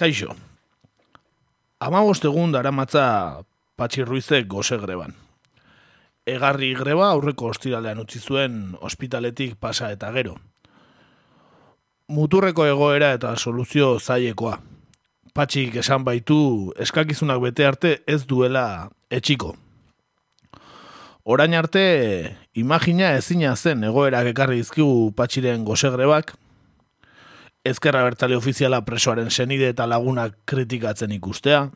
Kaixo. Ama egun dara matza Patxi Ruizek goze greban. Egarri greba aurreko ostiralean utzi zuen ospitaletik pasa eta gero. Muturreko egoera eta soluzio zailekoa. Patxik esan baitu eskakizunak bete arte ez duela etxiko. Orain arte, imagina ezina zen egoerak ekarri izkigu patxiren gosegrebak, ezkerra bertzale ofiziala presoaren senide eta lagunak kritikatzen ikustea,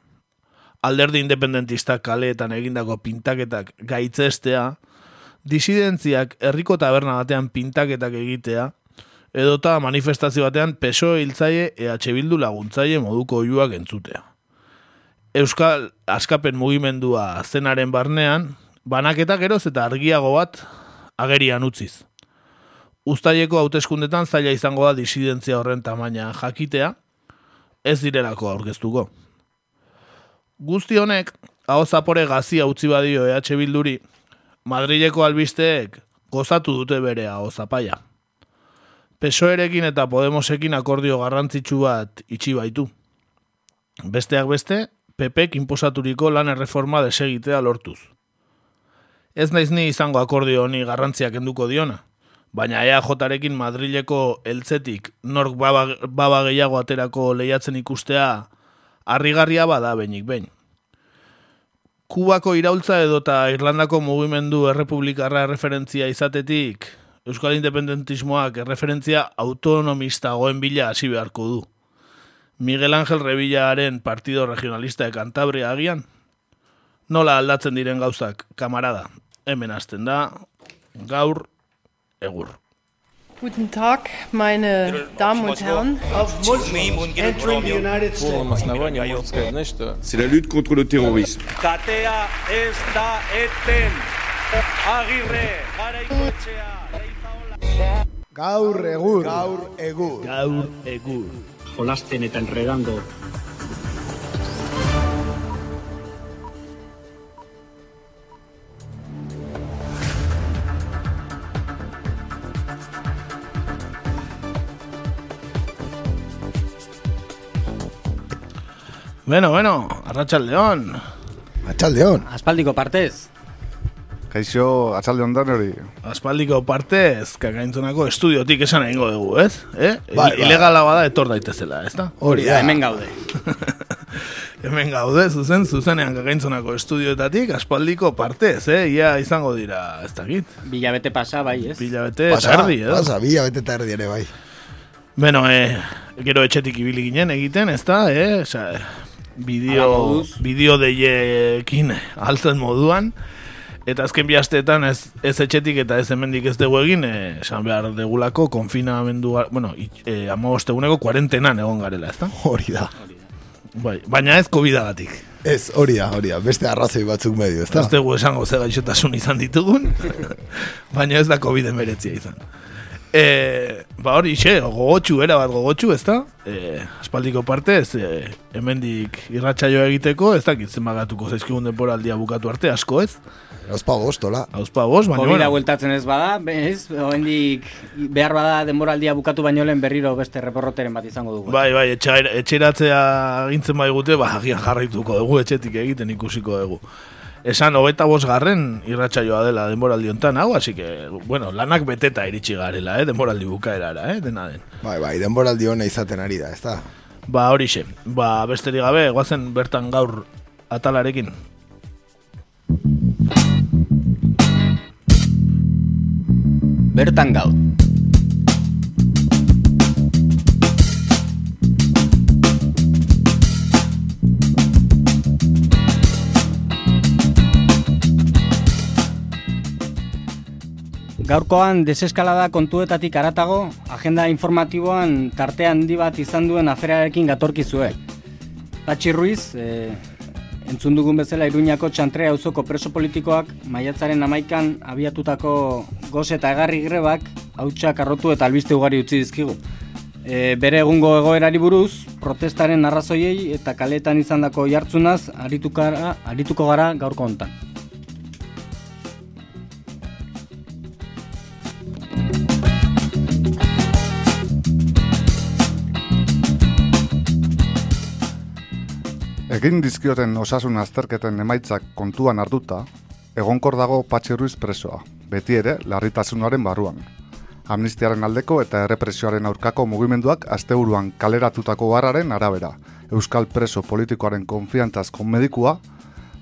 alderdi independentistak kaleetan egindako pintaketak gaitzestea, disidentziak herriko taberna batean pintaketak egitea, edota manifestazio batean peso hiltzaile EH Bildu laguntzaile moduko oiuak entzutea. Euskal askapen mugimendua zenaren barnean, banaketak geroz eta argiago bat agerian utziz. Uztaileko hauteskundetan zaila izango da disidentzia horren tamaina jakitea, ez direlako aurkeztuko. Guzti honek, hau zapore gazia utzi badio EH Bilduri, Madrileko albisteek gozatu dute bere hau zapaia. Pesoerekin eta Podemosekin akordio garrantzitsu bat itxi baitu. Besteak beste, PPek inposaturiko lan erreforma desegitea lortuz. Ez naiz ni izango akordio honi garrantziak enduko diona, baina EAJarekin Madrileko eltzetik nork baba, baba gehiago aterako lehiatzen ikustea harrigarria bada benik behin. Kubako iraultza edota Irlandako mugimendu errepublikarra referentzia izatetik Euskal Independentismoak erreferentzia autonomista goen bila hasi beharko du. Miguel Ángel Revillaren partido regionalista de Cantabria agian? Nola aldatzen diren gauzak, kamarada? Hemen hasten da, gaur, egur. Guten Tag, meine Damen und Herren. C'est la lutte contre le terrorisme. Katea ez da eten. Agirre, garaikoetxea, leizaola. Gaur egur. Gaur egur. Gaur, egur. jolasten eta enredando Bueno, bueno, arratsaldeon. Atxaldeon. Aspaldiko partez. Kaixo, atzalde ondan hori. Aspaldiko partez, kakaintzonako estudiotik esan egingo dugu, ez? Eh? Bai, bai. Ilegala bada etor daitezela, ez da? Hori da. Hemen gaude. Hemen gaude, zuzen, zuzenean kakaintzonako estudioetatik, aspaldiko partez, eh? Ia izango dira, ez dakit. Bilabete pasa, bai, ez? Bilabete, Pasa, tardi, edo? pasa, bila bete tardi ere bai. Bueno, eh, gero etxetik ibili ginen egiten, ez da, eh? Osa, bideo, bideo deiekin altzen moduan, eta azken bi asteetan ez, ez etxetik eta ez hemendik ez dugu egin, eh, esan behar degulako konfinamendu, bueno, eh, amabosteguneko kuarentenan egon garela, ez da? Hori da. Bai, baina ez COVID-agatik. Ez, hori da, hori da. Beste arrazoi batzuk medio, ez da? Ez dugu esango ze gaixotasun izan ditugun, baina ez da COVID emeretzia izan. E, ba hori, xe, gogotxu, era bat gogotxu, ez da? E, aspaldiko partez, e, hemendik irratsaioa egiteko, ez dakit zenbagatuko zaizkigun denboraldia bukatu arte, asko ez? Ospa bostola. Hauzpa bost, baina, Covid bueno, bueltatzen ez bada, ez? Oendik behar bada denboraldia bukatu baino lehen berriro beste reporroteren bat izango dugu. bai, bai, etxe, etxeratzea agintzen baigute, ba, agian jarraituko dugu, etxetik egiten ikusiko dugu. Esan, hogeita bost garren irratsaioa dela denboraldi hontan, hau, así que, bueno, lanak beteta iritsi garela, eh, denboraldi bukaerara, eh, dena den. Bai, bai, denboraldi hona izaten ari da, ez da? Ba, horixe. Ba, besterik gabe, guazen bertan gaur atalarekin. Bertan gau. Gaurkoan deseskalada kontuetatik aratago, agenda informatiboan tarte handi bat izan duen aferarekin gatorkizue. Patxi Ruiz, e, entzun dugun bezala Iruñako txantrea auzoko preso politikoak maiatzaren amaikan abiatutako goz eta egarri grebak hautsak arrotu eta albiste ugari utzi dizkigu. E, bere egungo egoerari buruz, protestaren arrazoiei eta kaletan izandako jartzunaz aritukara, arituko gara gaurko hontan. Egin dizkioten osasun azterketen emaitzak kontuan hartuta, egonkor dago Patxi Ruiz presoa, beti ere larritasunaren barruan. Amnistiaren aldeko eta errepresioaren aurkako mugimenduak asteburuan kaleratutako barraren arabera, Euskal preso politikoaren konfiantzazko medikua,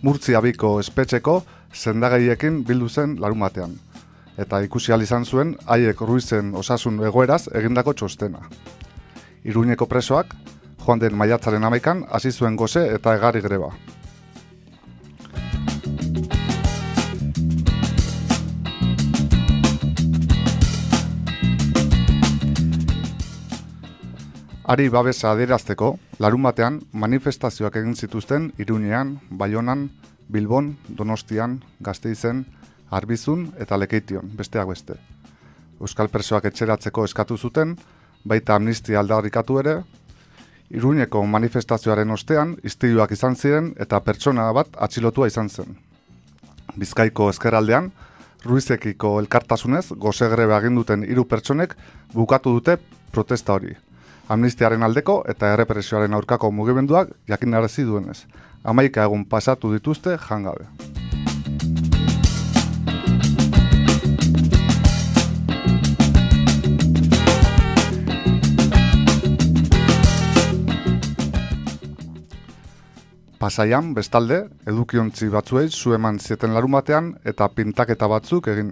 Murtzia biko espetxeko sendagaiekin bildu zen larun batean. Eta ikusi izan zuen haiek ruizen osasun egoeraz egindako txostena. Iruñeko presoak, joan den maiatzaren amaikan, hasi zuen goze eta egarri greba. Ari babesa adierazteko, larun batean manifestazioak egin zituzten Iruñean, Baionan, Bilbon, Donostian, Gasteizen, Arbizun eta Lekeition, besteak beste. Euskal presoak etxeratzeko eskatu zuten, baita amnistia aldarrikatu ere, Iruñeko manifestazioaren ostean, istiluak izan ziren eta pertsona bat atxilotua izan zen. Bizkaiko ezkerraldean, Ruizekiko elkartasunez, goze grebe aginduten hiru pertsonek bukatu dute protesta hori. Amnistiaren aldeko eta errepresioaren aurkako mugimenduak jakinarazi duenez. Amaika egun pasatu dituzte jangabe. Pasaian, bestalde, edukiontzi batzuei zu eman zieten larun batean eta pintaketa batzuk egin.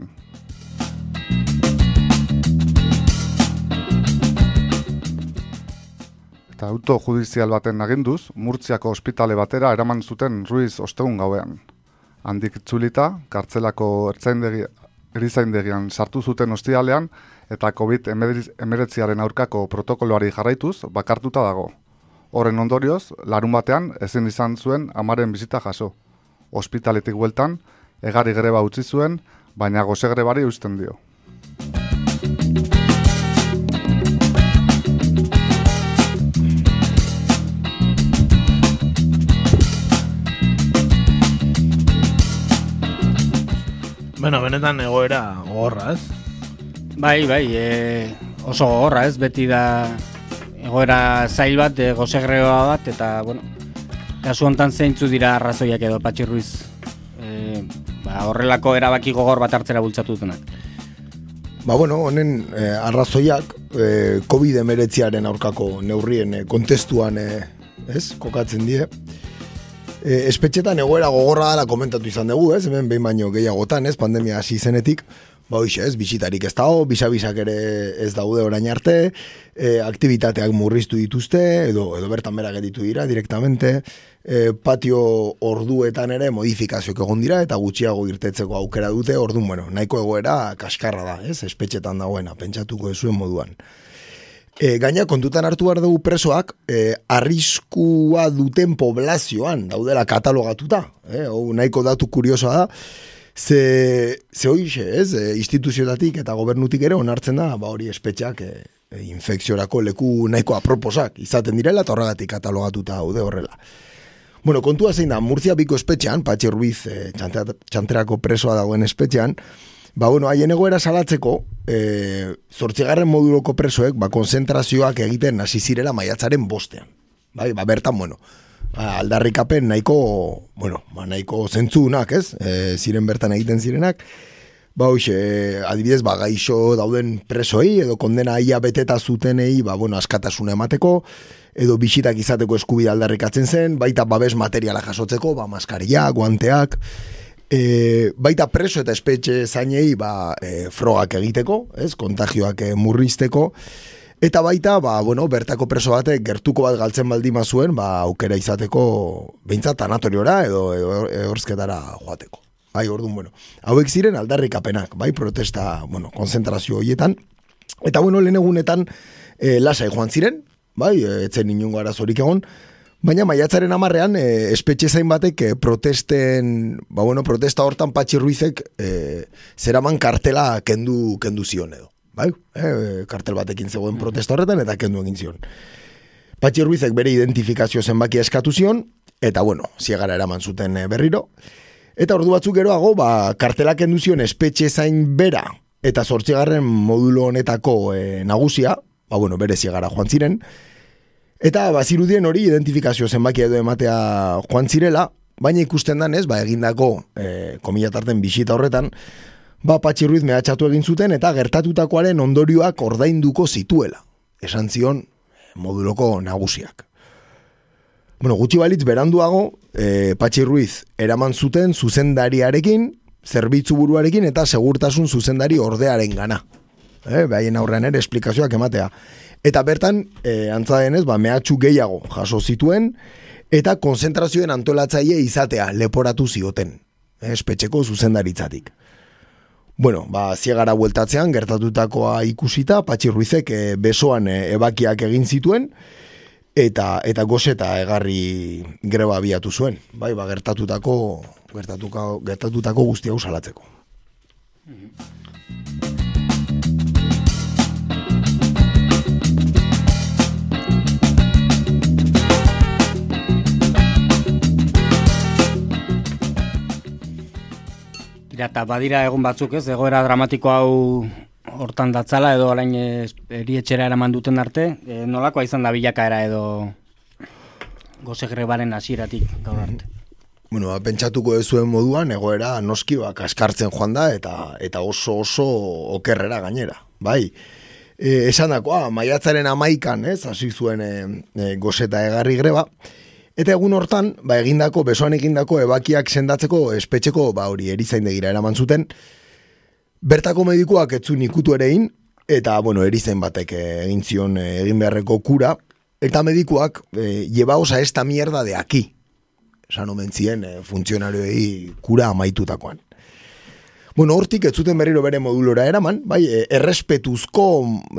Eta auto judizial baten aginduz, Murtziako ospitale batera eraman zuten Ruiz ostegun gauean. Handik itzulita, kartzelako ertzaindegi, erizaindegian sartu zuten ostialean eta COVID-19 aurkako protokoloari jarraituz bakartuta dago. Horren ondorioz, larun batean ezin izan zuen amaren bizita jaso. Ospitaletik bueltan, egari greba utzi zuen, baina goze grebari usten dio. Bueno, benetan egoera gogorra, ez? Bai, bai, e, oso gogorra ez, beti da egoera zail bat, e, gozegreoa bat, eta, bueno, kasu hontan zeintzu dira arrazoiak edo Patxi Ruiz e, ba, horrelako erabaki gogor bat hartzera bultzatu dutenak. Ba, bueno, honen eh, arrazoiak eh, COVID-19 aurkako neurrien eh, kontestuan eh, ez, kokatzen die. Eh, espetxetan egoera gogorra dela komentatu izan dugu, ez, hemen behin baino gehiagotan, ez, pandemia hasi zenetik, ba, hoxe, ez, bisitarik ez dago, bisabisak ere ez daude orain arte, eh, aktivitateak murriztu dituzte, edo, edo bertan bera geditu dira direktamente, eh, patio orduetan ere modifikazioak egon dira, eta gutxiago irtetzeko aukera dute, orduan, bueno, nahiko egoera kaskarra da, ez, espetxetan dagoena, pentsatuko zuen moduan. E, gaina kontutan hartu behar dugu presoak e, arriskua duten poblazioan daudela katalogatuta. E, hau nahiko datu kuriosoa da. Ze, ze hoize, ez, e, instituziotatik eta gobernutik ere onartzen da, ba hori espetxak e, e, infekziorako leku nahiko aproposak izaten direla eta horregatik katalogatuta daude horrela. Bueno, kontua zein da, Murcia biko espetxean, Patxi Ruiz e, txanterako presoa dagoen espetxean, Ba, bueno, haien egoera salatzeko, e, zortzigarren moduloko presoek, ba, konzentrazioak egiten hasi zirela maiatzaren bostean. Bai, ba, bertan, bueno, ba, aldarrikapen nahiko, bueno, ba, nahiko zentzunak, ez? E, ziren bertan egiten zirenak. Ba, hoxe, adibidez, ba, gaixo dauden presoei, edo kondena ia beteta zutenei, ba, bueno, askatasuna emateko, edo bisitak izateko eskubide aldarrikatzen zen, baita babes materiala jasotzeko, ba, maskaria, guanteak, E, baita preso eta espetxe zainei ba, e, frogak egiteko, ez, kontagioak e, murrizteko, eta baita, ba, bueno, bertako preso batek gertuko bat galtzen baldima zuen, ba, aukera izateko, behintzat anatoriora edo ehorzketara joateko. Bai, orduan, bueno, hauek ziren aldarrikapenak, bai, protesta, bueno, konzentrazio horietan, eta, bueno, lehen egunetan e, lasai joan ziren, bai, etzen inungo arazorik egon, Baina maiatzaren amarrean, e, espetxe zain batek e, protesten, ba bueno, protesta hortan Patxi Ruizek e, zeraman kartela kendu, kendu zion edo. Bai? E, kartel batekin zegoen protesta horretan eta kendu egin zion. Patxi Ruizek bere identifikazio zenbaki eskatu zion, eta bueno, ziegara eraman zuten berriro. Eta ordu batzuk geroago, ba, kartela kendu zion espetxe zain bera, eta zortzigarren modulo honetako e, nagusia, ba bueno, bere ziegara joan ziren, Eta bazirudien hori identifikazio zenbakia edo ematea joan zirela, baina ikusten danez, ba, egindako e, komilatarten bisita horretan, ba, Patxi Ruiz mehatxatu egin zuten eta gertatutakoaren ondorioak ordainduko zituela. Esan zion moduloko nagusiak. Bueno, gutxi balitz beranduago, e, Patxi Ruiz eraman zuten zuzendariarekin, zerbitzu buruarekin eta segurtasun zuzendari ordearen gana. E, behaien aurrean ere esplikazioak ematea. Eta bertan, e, antza denez, ba, mehatxu gehiago jaso zituen, eta konzentrazioen antolatzaile izatea leporatu zioten, eh, espetxeko zuzendaritzatik. Bueno, ba, ziegara bueltatzean, gertatutakoa ikusita, Patxi Ruizek e, besoan e, ebakiak egin zituen, eta eta gozeta egarri greba abiatu zuen. Bai, ba, gertatutako, gertatutako, gertatutako guzti hau salatzeko. Ja, eta badira egun batzuk ez, egoera dramatiko hau hortan datzala edo orain erietxera eraman duten arte, e, nolakoa izan da bilakaera edo goze grebaren hasieratik gaur arte. Bueno, ba, pentsatuko ez zuen moduan, egoera noski ba, kaskartzen joan da, eta eta oso oso okerrera gainera, bai. E, esan dakoa, maiatzaren amaikan, ez, hasi zuen e, e, gozeta egarri greba, eta egun hortan, ba, egindako, besoan egindako ebakiak sendatzeko espetxeko, ba, hori erizaindegira eraman zuten, bertako medikuak ez zuen ikutu ere egin, eta, bueno, erizain batek eh, egin zion eh, egin beharreko kura, eta medikuak, e, llevaos a esta mierda de aquí, esan omen zien e, funtzionarioei kura amaitutakoan. Bueno, hortik ez zuten berriro bere modulora eraman, bai, e, errespetuzko,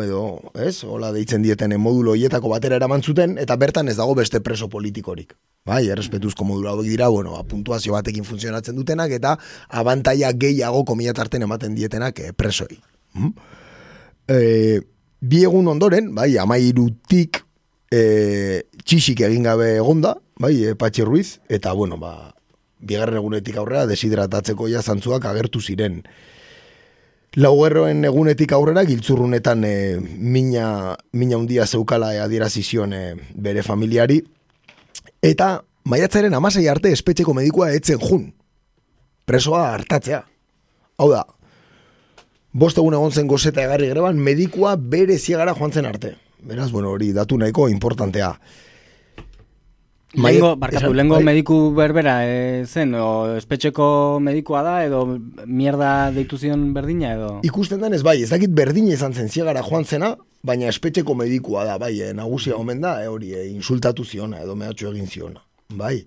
edo, ez, hola deitzen dieten modulo hietako batera eraman zuten, eta bertan ez dago beste preso politikorik. Bai, errespetuzko modulo hauek dira, bueno, puntuazio batekin funtzionatzen dutenak, eta abantaia gehiago komilatarten ematen dietenak e, presoi. Mm? E, bi egun ondoren, bai, amairutik e, txixik egin gabe egonda, bai, e, Patxi Ruiz, eta, bueno, ba, bigarren egunetik aurrera deshidratatzeko ja zantzuak agertu ziren. Laugerroen egunetik aurrera giltzurrunetan e, mina, mina undia zeukala adierazi zion e, bere familiari, eta maiatzaren amasei arte espetxeko medikua etzen jun. Presoa hartatzea. Hau da, bost egun egon zen gozeta egarri greban, medikua bere ziegara joan zen arte. Beraz, bueno, hori datu nahiko importantea. Lengo, barkatu, lengo bai. mediku berbera e, zen, o espetxeko medikua da, edo mierda deitu zion berdina, edo... Ikusten denez, bai, ez dakit berdina izan zen ziegara joan zena, baina espetxeko medikua da, bai, eh, nagusia omen da, eh, hori, eh, insultatu ziona, edo mehatxu egin ziona, bai.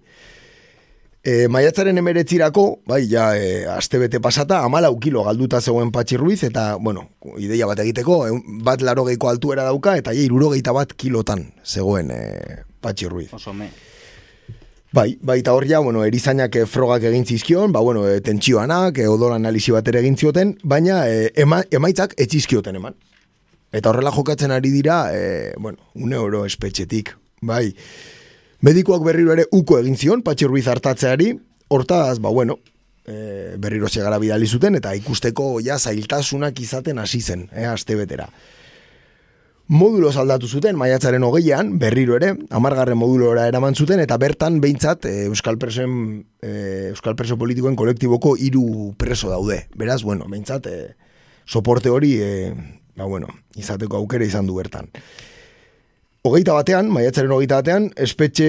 E, maiatzaren emeretzirako, bai, ja, e, aste bete pasata, amalau kilo galduta zegoen Patxi Ruiz, eta, bueno, ideia bat egiteko, bat larogeiko altuera dauka, eta ja, irurogeita bat kilotan zegoen e, Patxi Ruiz. Oso me. Bai, bai, eta hor ja, bueno, erizainak eh, frogak egin zizkion, ba, bueno, e, tentsioanak, e, odol analisi bat ere egin zioten, baina e, ema, emaitzak etzizkioten eman. Eta horrela jokatzen ari dira, e, bueno, un euro espetxetik, bai. Medikoak berriro ere uko egin zion, Patxi Ruiz hartatzeari, hortaz, ba, bueno, e, berriro segara bidali zuten, eta ikusteko ja zailtasunak izaten hasi zen, e, aste betera. Modulos aldatu zuten, maiatzaren hogeian, berriro ere, amargarren modulora eraman zuten, eta bertan behintzat e, Euskal Presoen, e, Euskal Preso politikoen kolektiboko hiru preso daude. Beraz, bueno, behintzat, e, soporte hori, ba, bueno, izateko aukera izan du bertan. Hogeita batean, maiatzaren hogeita batean, espetxe,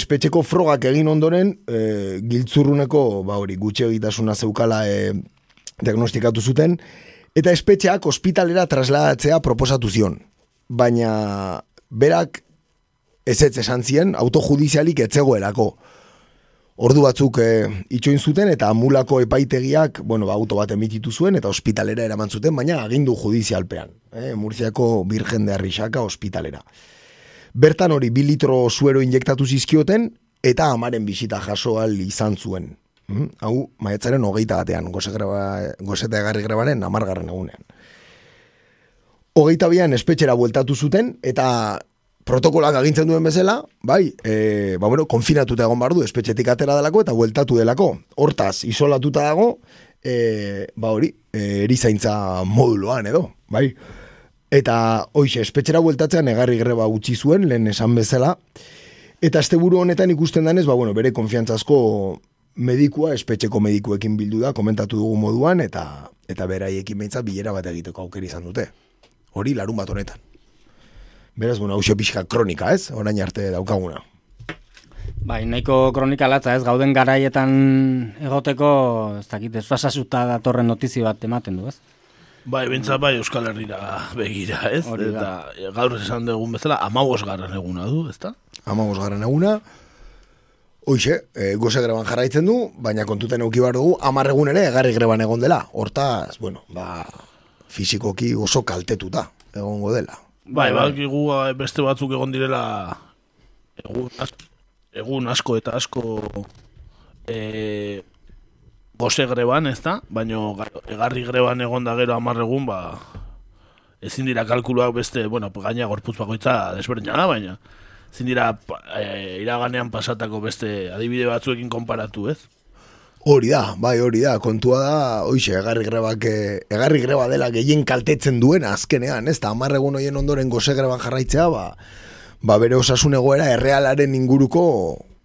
espetxeko frogak egin ondoren, e, giltzurruneko, ba hori, gutxe egitasuna zeukala e, diagnostikatu zuten, eta espetxeak ospitalera trasladatzea proposatu zion. Baina berak ez ez esan zien autojudizialik etzegoelako. Ordu batzuk e, itxoin zuten eta amulako epaitegiak, bueno, ba, auto bat emititu zuen eta ospitalera eraman zuten, baina agindu judizialpean. E, Murziako Virgen de Arrisaka ospitalera. Bertan hori bi litro suero injektatu zizkioten eta amaren bisita jaso ahal izan zuen. Mm, Hau, maiatzaren hogeita batean, goze greba, gozeta egarri grebaren amargarren egunean. Hogeita bian espetxera bueltatu zuten, eta protokolak agintzen duen bezala, bai, e, ba, bueno, konfinatuta egon bardu, espetxetik atera delako, eta bueltatu delako. Hortaz, isolatuta dago, e, ba hori, e, erizaintza moduloan edo, bai. Eta hoixe, espetxera bueltatzean egarri greba utzi zuen, lehen esan bezala. Eta asteburu honetan ikusten danez, ba, bueno, bere konfiantzazko medikua, espetxeko medikuekin bildu da, komentatu dugu moduan, eta eta beraiekin behintzat bilera bat egiteko aukeri izan dute. Hori larun bat honetan. Beraz, bueno, hause pixka kronika, ez? Orain arte daukaguna. Bai, nahiko kronika latza ez, gauden garaietan egoteko, ez dakit, desfasasuta datorren notizi bat ematen du, ez? Bai, bintzat bai Euskal Herrira begira, ez? Hori da. Eta e, gaur esan dugun bezala, amabos garran eguna du, ezta? Amabos garren eguna. Hoixe, e, goze greban jarraitzen du, baina kontuten euki behar dugu, amar egun ere egarri greban egon dela. Hortaz, bueno, ba, fizikoki oso kaltetuta egongo dela. Bai, bai, bai, beste batzuk egon direla egun, asko, egun asko eta asko e, goze greban, ez da? Baina egarri greban egon da gero amarregun, ba, ezin dira kalkuluak beste, bueno, gaina gorputz bakoitza desberdina da, baina ezin dira e, iraganean pasatako beste adibide batzuekin konparatu, ez? Hori da, bai hori da, kontua da, oixe, egarri grebak, eh, egarri greba dela gehien kaltetzen duen azkenean, ez da, amarregun hoien ondoren goze greban jarraitzea, ba, ba bere osasun egoera errealaren inguruko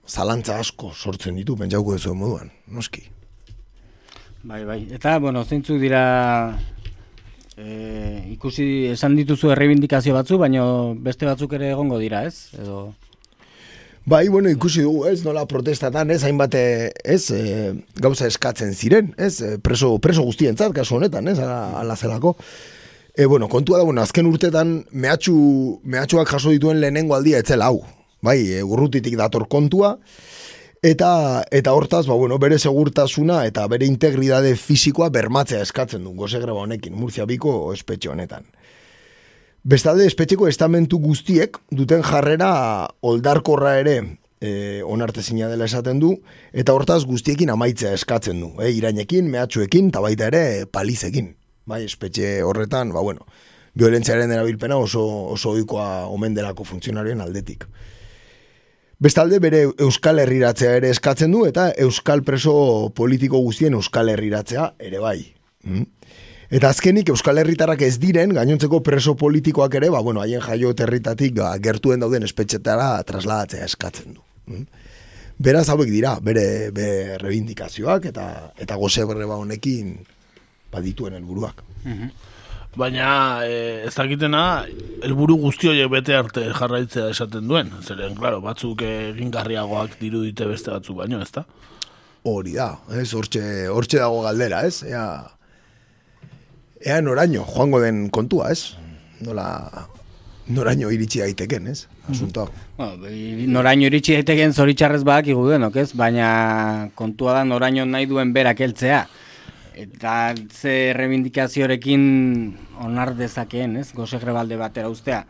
zalantza asko sortzen ditu, pentsauko dezu moduan, noski. Bai, bai. Eta, bueno, zeintzuk dira e, ikusi esan dituzu errebindikazio batzu, baina beste batzuk ere egongo dira, ez? Edo... Bai, bueno, ikusi dugu, ez, nola protestatan, ez, hainbat, ez, e, gauza eskatzen ziren, ez, e, preso, preso guztientzat, kasu honetan, ez, ala, ala zelako. E, bueno, kontua da, bueno, azken urtetan mehatxu, mehatxuak jaso dituen lehenengo aldia etzela hau. Bai, e, urrutitik dator kontua, Eta, eta hortaz, ba, bueno, bere segurtasuna eta bere integridade fisikoa bermatzea eskatzen du, goze greba honekin, Murcia biko espetxe honetan. Bestalde, espetxeko estamentu guztiek duten jarrera oldarkorra ere e, onarte zina dela esaten du, eta hortaz guztiekin amaitzea eskatzen du, e, irainekin, mehatxuekin, eta baita ere palizekin. Bai, espetxe horretan, ba, bueno, violentziaren erabilpena oso, oso oikoa omen delako funtzionarioen aldetik. Bestalde bere Euskal Herriratzea ere eskatzen du eta Euskal preso politiko guztien Euskal Herriratzea ere bai. Mm? Eta azkenik Euskal Herritarrak ez diren gainontzeko preso politikoak ere, ba bueno, haien jaio territatik ba, gertuen dauden espetxetara trasladatzea eskatzen du. Mm? Beraz hauek dira, bere, bere reivindikazioak eta eta goze berreba honekin badituen helburuak. Mm baina e, ez dakitena helburu guzti horiek bete arte jarraitzea esaten duen. Zeren, claro, batzuk egingarriagoak dirudite beste batzuk baino, ezta? Hori da, ez, hortxe, hortxe dago galdera, ez? Ea, ea noraino, joango den kontua, ez? Nola, noraino iritsi daiteken, ez? Asunto. Bueno, noraino iritsi daiteken zoritxarrez bak igudenok, ez? Baina kontua da noraino nahi duen berak heltzea. Eta ze reivindikaziorekin onar dezakeen, ez? Goze grebalde batera ustea.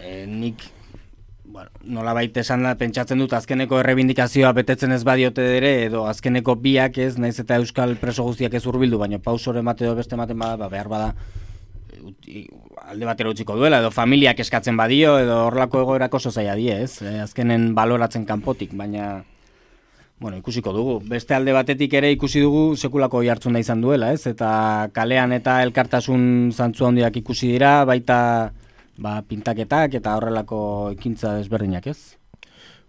E, nik, bueno, nola baita esan da, pentsatzen dut azkeneko errebindikazioa betetzen ez badiote ere, edo azkeneko biak ez, naiz eta euskal preso guztiak ez urbildu, baina pausore mate edo beste ematen bada, ba, behar bada, alde batera utziko duela, edo familiak eskatzen badio, edo horlako egoerako sozaia die, ez? E, azkenen baloratzen kanpotik, baina... Bueno, ikusiko dugu. Beste alde batetik ere ikusi dugu sekulako jartzun da izan duela, ez? Eta kalean eta elkartasun zantzu handiak ikusi dira, baita ba, pintaketak eta horrelako ekintza desberdinak, ez?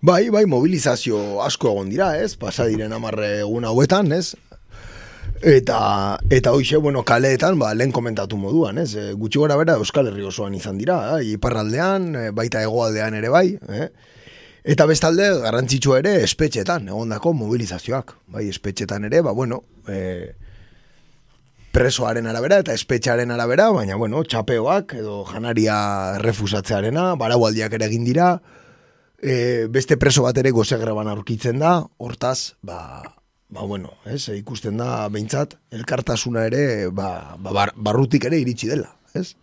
Bai, bai, mobilizazio asko egon dira, ez? Pasa diren amarre egun hauetan, ez? Eta, eta hoxe, bueno, kaleetan, ba, lehen komentatu moduan, ez? E, gutxi gora bera Euskal Herri osoan izan dira, eh? iparraldean, e, baita hegoaldean ere bai, eh? Eta bestalde, garrantzitsua ere, espetxetan, egondako mobilizazioak. Bai, espetxetan ere, ba, bueno, e, presoaren arabera eta espetxaren arabera, baina, bueno, txapeoak edo janaria refusatzearena, baraualdiak ere egin dira, e, beste preso bat ere gozegreban aurkitzen da, hortaz, ba, ba, bueno, ez, ikusten da, behintzat, elkartasuna ere, ba, ba, barrutik ere iritsi dela, ez?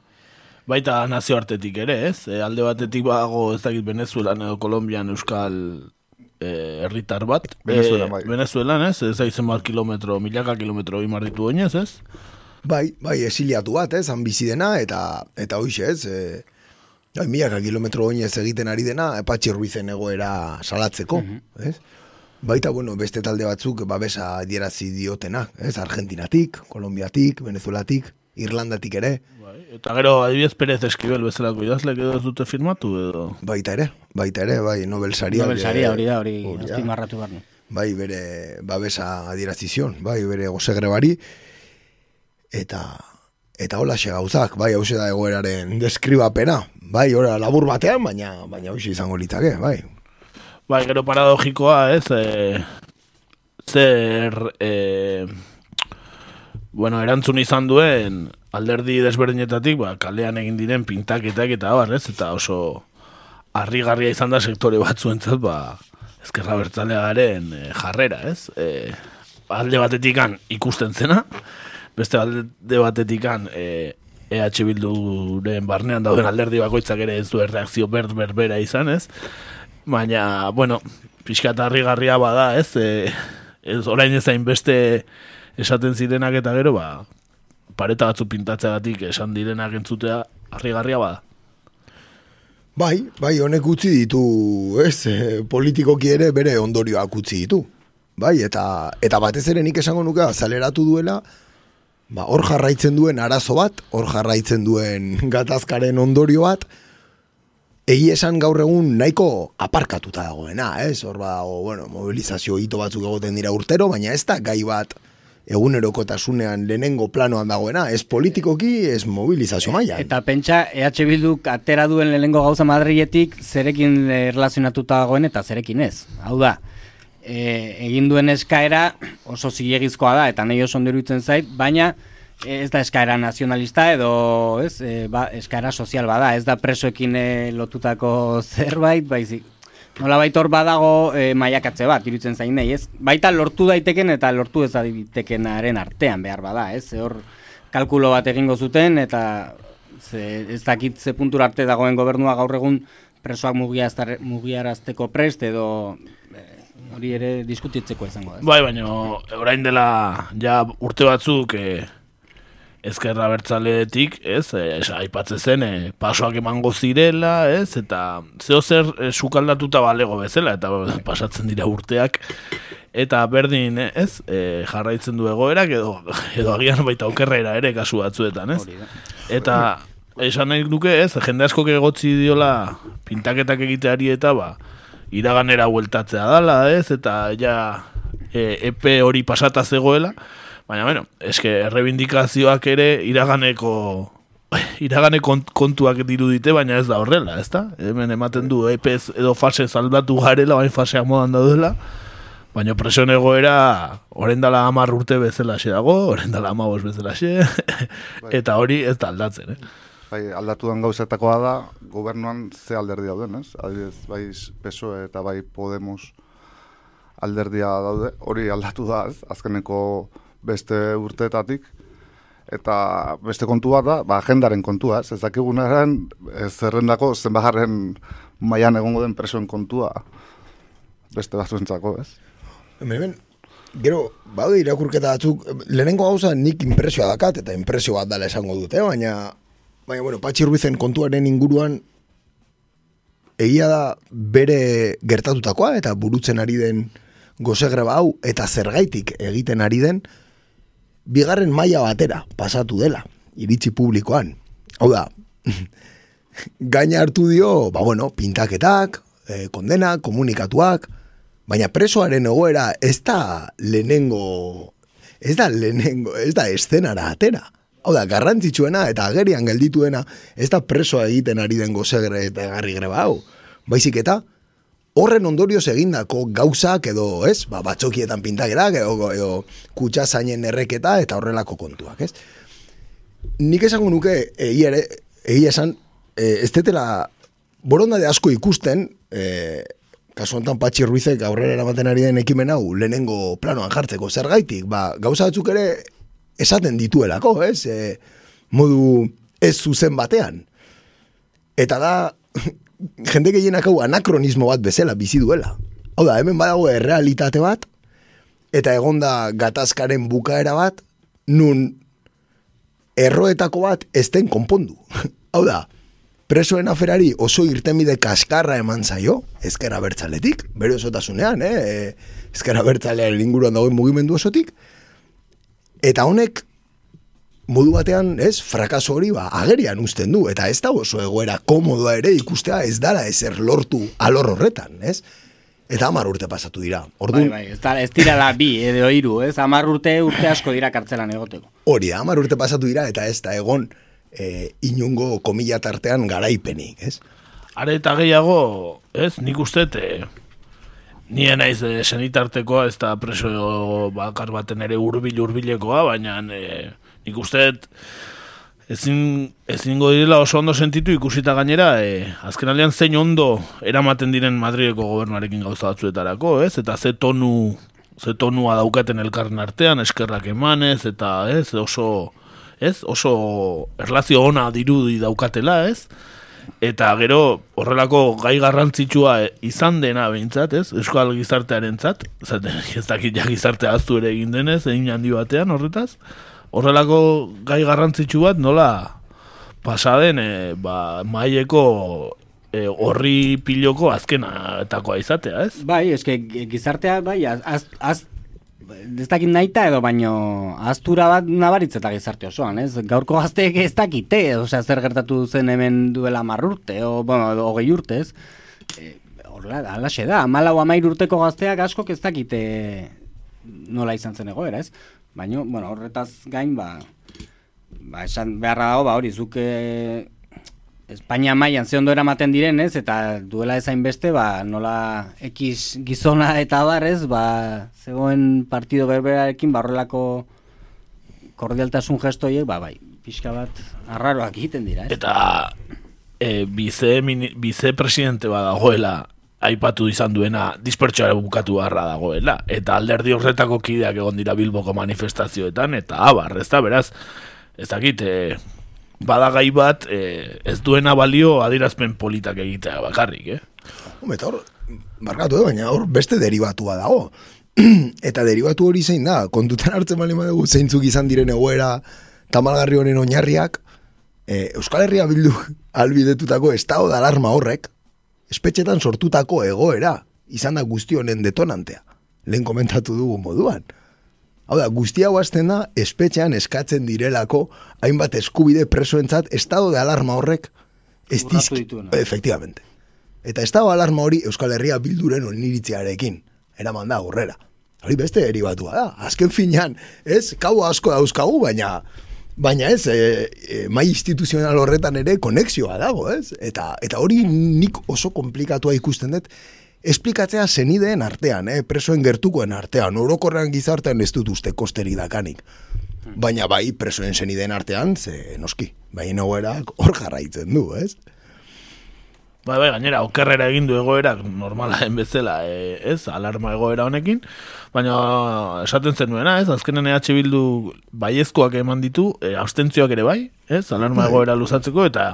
Baita nazioartetik ere, ez? E, alde batetik bago ez dakit Venezuelan edo Kolombian euskal herritar bat. Venezuelan, bai. Venezuelan, ez? Ez aizen bat kilometro, milaka kilometro imar ditu oinez, ez? Bai, bai, esiliatu bat, ez? Han bizi dena, eta, eta hoxe, ez? E, bai, milaka kilometro oinez egiten ari dena, epatxe ruizen egoera salatzeko, ez? Baita, bueno, beste talde batzuk babesa dierazi diotena, ez? Argentinatik, Kolombiatik, Venezuelatik, Irlandatik ere, Bai, eta gero adibidez Perez Eskribel bezalako idazlek edo ez dute firmatu edo... baita ere, baita ere, bai, Nobel saria. Nobel saria hori da, hori azpimarratu behar nu. bai bere babesa adierazizion, bai bere gozegrebari, eta eta hola gauzak, bai hause da egoeraren deskribapena, bai ora labur batean, baina baina hause izango litzake, bai. Bai, gero paradogikoa, ez, e, zer, e, bueno, erantzun izan duen alderdi desberdinetatik, ba, kalean egin diren pintaketak eta abar, ez, eta oso harrigarria izan da sektore batzuentzat, ba, ezkerra bertzalearen e, jarrera, ez, e, alde batetikan ikusten zena, beste alde batetikan e, EH Bilduren barnean dauden alderdi bakoitzak ere ez du erreakzio bert berbera izan, ez? Baina, bueno, pixka eta harrigarria bada, ez? E, ez orain ezain beste esaten zirenak eta gero, ba, pareta batzu pintatzeagatik esan direnak entzutea harrigarria bada. Bai, bai, honek utzi ditu, ez, eh, politikoki ere bere ondorioak utzi ditu. Bai, eta eta batez ere nik esango nuke azaleratu duela, ba, hor jarraitzen duen arazo bat, hor jarraitzen duen gatazkaren ondorio bat, egi esan gaur egun nahiko aparkatuta dagoena, ez? Hor badago, bueno, mobilizazio hito batzuk egoten dira urtero, baina ez da gai bat egunerokotasunean lehenengo planoan dagoena, ez politikoki, ez mobilizazio mailan. Eta pentsa, EH Bilduk atera duen lehenengo gauza Madriletik zerekin eh, erlazionatuta dagoen eta zerekin ez. Hau da, e, egin duen eskaera oso zilegizkoa da, eta nahi oso ondo iruditzen zait, baina eh, ez da eskaera nazionalista edo ez, e, ba, eskaera sozial bada, ez da presoekin e, lotutako zerbait, baizik. Nola hor badago e, maiakatze bat, iruditzen zain nahi, ez? Baita lortu daiteken eta lortu ez daitekenaren artean behar bada, ez? Hor kalkulo bat egingo zuten eta ze, ez dakit ze puntura arte dagoen gobernua gaur egun presoak mugiarazteko prest edo eh, hori ere diskutitzeko izango da. Bai, baina orain dela ja urte batzuk e, ezkerra bertzaletik, ez, e, esa, aipatze zen, e, pasoak emango zirela, ez, eta zeo zer e, sukaldatuta balego bezala, eta pasatzen dira urteak, eta berdin, ez, e, jarraitzen du egoerak, edo, edo agian baita okerrera ere kasu batzuetan, ez, eta esan nahi nuke, ez, jende askok egotzi diola pintaketak egiteari eta, ba, iraganera bueltatzea dala, ez, eta ja e, epe hori pasata zegoela, baina, bueno, eske errebindikazioak ere iraganeko iragane kont- kontuak dirudite, baina ez da horrela, ez da? Hemen ematen du epez edo fase aldatu garela, baina fasea modan daudela, baina presion egoera orain dala amar urte bezala dago, orain dala amabos bezala eta hori ez da aldatzen, eh? Bai, aldatu den gauzetakoa da, gobernuan ze alderdi dauden, ez? Adibidez, bai PSOE eta bai Podemos alderdia daude, hori aldatu da, ez? Azkeneko beste urteetatik, eta beste kontu bat da, ba, agendaren kontua, ez? Dakigunaren, zerrendako zenbagarren mailan egongo den presoen kontua, beste batzuentzako, ez? Hemen, gero, baude irakurketa batzuk, lehenengo gauza nik impresioa dakat, eta impresio bat dala esango dute, baina, baina, bueno, Patxi Ruizen kontuaren inguruan, egia da bere gertatutakoa, eta burutzen ari den gozegreba hau, eta zergaitik egiten ari den, bigarren maila batera pasatu dela, iritsi publikoan. Hau da, gaina hartu dio, ba bueno, pintaketak, eh, kondena, komunikatuak, baina presoaren egoera ez da lehenengo, ez da lehenengo, ez da eszenara atera. Hau da, garrantzitsuena eta agerian geldituena, ez da presoa egiten ari den gozegre eta garri greba hau. Baizik eta, horren ondorioz egindako gauzak edo, ez, ba, batxokietan pintakerak edo, edo kutsa zainen erreketa eta horrelako kontuak, ez? Nik esango nuke, egia ere, egia esan, e, ez tetela borondade asko ikusten, e, kasu honetan Patxi Ruizek aurrera eramaten ari den ekimen hau lehenengo planoan jartzeko zergaitik, ba, gauza batzuk ere esaten dituelako, ez? E, modu ez zuzen batean. Eta da, jende gehienak hau anakronismo bat bezala bizi duela. Hau da, hemen badago errealitate bat, eta egonda gatazkaren bukaera bat, nun erroetako bat ez den konpondu. Hau da, presoen aferari oso irtenbide kaskarra eman zaio, ezkera bertzaletik, bere osotasunean, eh? ezkera bertzalearen inguruan dagoen mugimendu osotik, eta honek modu batean, ez, frakaso hori ba, agerian uzten du, eta ez da oso egoera komodoa ere ikustea ez dara ezer lortu alor horretan, ez? Eta hamar urte pasatu dira. Bai, Orduan, bai, ez, da, ez dira la bi edo hiru, ez? Hamar urte urte asko dira kartzelan egoteko. hori da, hamar urte pasatu dira, eta ez da egon e, inungo komila tartean garaipenik, ez? Are eta gehiago, ez, nik uste, e, nien naiz e, senitartekoa, ez da preso bakar baten ere urbil urbilekoa, baina e, nik uste, ezin, ezingo direla oso ondo sentitu ikusita gainera, e, azken aldean zein ondo eramaten diren Madrideko gobernuarekin gauza batzuetarako, ez, eta ze tonu, ze tonua daukaten elkarren artean, eskerrak emanez, eta ez, oso, ez, oso erlazio ona dirudi daukatela, ez, Eta gero horrelako gai garrantzitsua izan dena behintzat, ez? Euskal gizartearentzat, ez dakit ja gizartea aztu ere egin denez, egin handi batean horretaz. Horrelako gai garrantzitsu bat nola pasaden e, ba, maieko e, horri piloko azkenatakoa izatea, ez? Bai, eske gizartea, bai, az, az, ez dakit naita edo baino aztura bat nabaritz eta gizarte osoan, ez? Gaurko gazteek ez dakite, osea, zer gertatu zen hemen duela marrurte, o, bueno, edo hogei urte, ez? E, horrela, alaxe da, amalau amair urteko gazteak askok ez dakite nola izan zen egoera, ez? Baina, bueno, horretaz gain, ba, ba esan beharra dago, ba, hori, zuke Espainia mailan ze ondo eramaten diren, ez? Eta duela ezain beste, ba, nola X gizona eta barrez, ba, zegoen partido berberarekin barrelako kordialtasun gestoiek, ba, bai, pixka bat arraroak egiten dira, ez? Eta e, bize, mini, bize presidente badagoela aipatu izan duena dispertsioa bukatu beharra dagoela. Eta alderdi horretako kideak egon dira Bilboko manifestazioetan, eta abar, ez da, beraz, ez dakit, e, badagai bat e, ez duena balio adirazpen politak egitea bakarrik, eh? Hombre, eta hor, barkatu, eh, baina hor beste derivatua dago. eta derivatu hori zein da, kontutan hartzen bali badugu zeintzuk izan diren egoera tamalgarri honen oinarriak, e, Euskal Herria bildu albidetutako estado de alarma horrek, espetxetan sortutako egoera, izan da guzti honen detonantea. Lehen komentatu dugu moduan. Hau da, guzti hau azten da, espetxean eskatzen direlako, hainbat eskubide presoentzat, estado de alarma horrek, ez dizki-. Efectivamente. Eta estado de alarma hori Euskal Herria bilduren oniritziarekin, eraman da aurrera. Hori beste derivatua da. Azken finean, ez, kabo asko dauzkagu, baina baina ez, e, e, mai instituzional horretan ere konexioa dago, ez? Eta, eta hori nik oso komplikatua ikusten dut, esplikatzea zenideen artean, eh? presoen gertukoen artean, orokorrean gizartean ez dut uste kosteri dakanik. Baina bai, presoen zenideen artean, ze noski, bai egoerak hor jarraitzen du, ez? Bai, bai, gainera, okerrera egin du egoerak normalaen bezala, e, ez, alarma egoera honekin, baina esaten zenuena, ez, azkenen EH Bildu baiezkoak eman ditu, e, abstentzioak ere bai, ez, alarma egoera luzatzeko, eta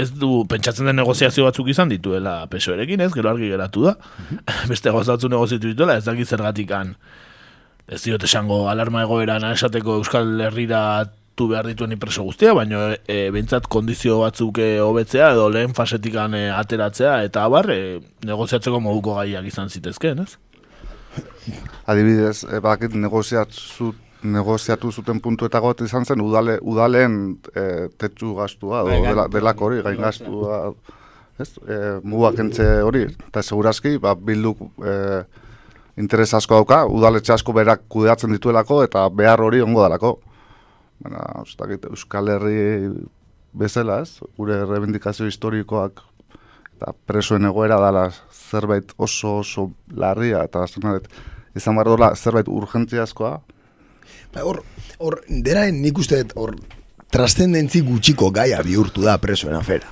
ez du pentsatzen den negoziazio batzuk izan dituela pesoerekin, ez, gero argi geratu da, beste gozatzu negoziatu dituela, ez dakit zergatikan, ez diot esango alarma egoeran esateko Euskal Herrira tu behar dituen preso guztia, baina e, behintzat kondizio batzuk e, hobetzea edo lehen fasetikan e, ateratzea eta abar e, negoziatzeko moduko gaiak izan zitezkeen, ez? Adibidez, e, bakit negoziatzu, negoziatu zuten puntuetako bat izan zen udale, udalen e, tetsu gastua, edo dela, delako hori, gain gastua, ez? E, mugak entze hori, eta segurazki, ba, bilduk e, interes asko dauka, udaletxe asko berak kudeatzen dituelako, eta behar hori ongo dalako. Baina, ez dakit, Euskal Herri bezala, ez? Gure rebendikazio historikoak eta presoen egoera dala zerbait oso oso larria eta zenaret, izan behar dola zerbait urgentziazkoa, Ba, Hor, hor, deraen nik uste hor, trascendentzi gutxiko gaia bihurtu da presoen afera.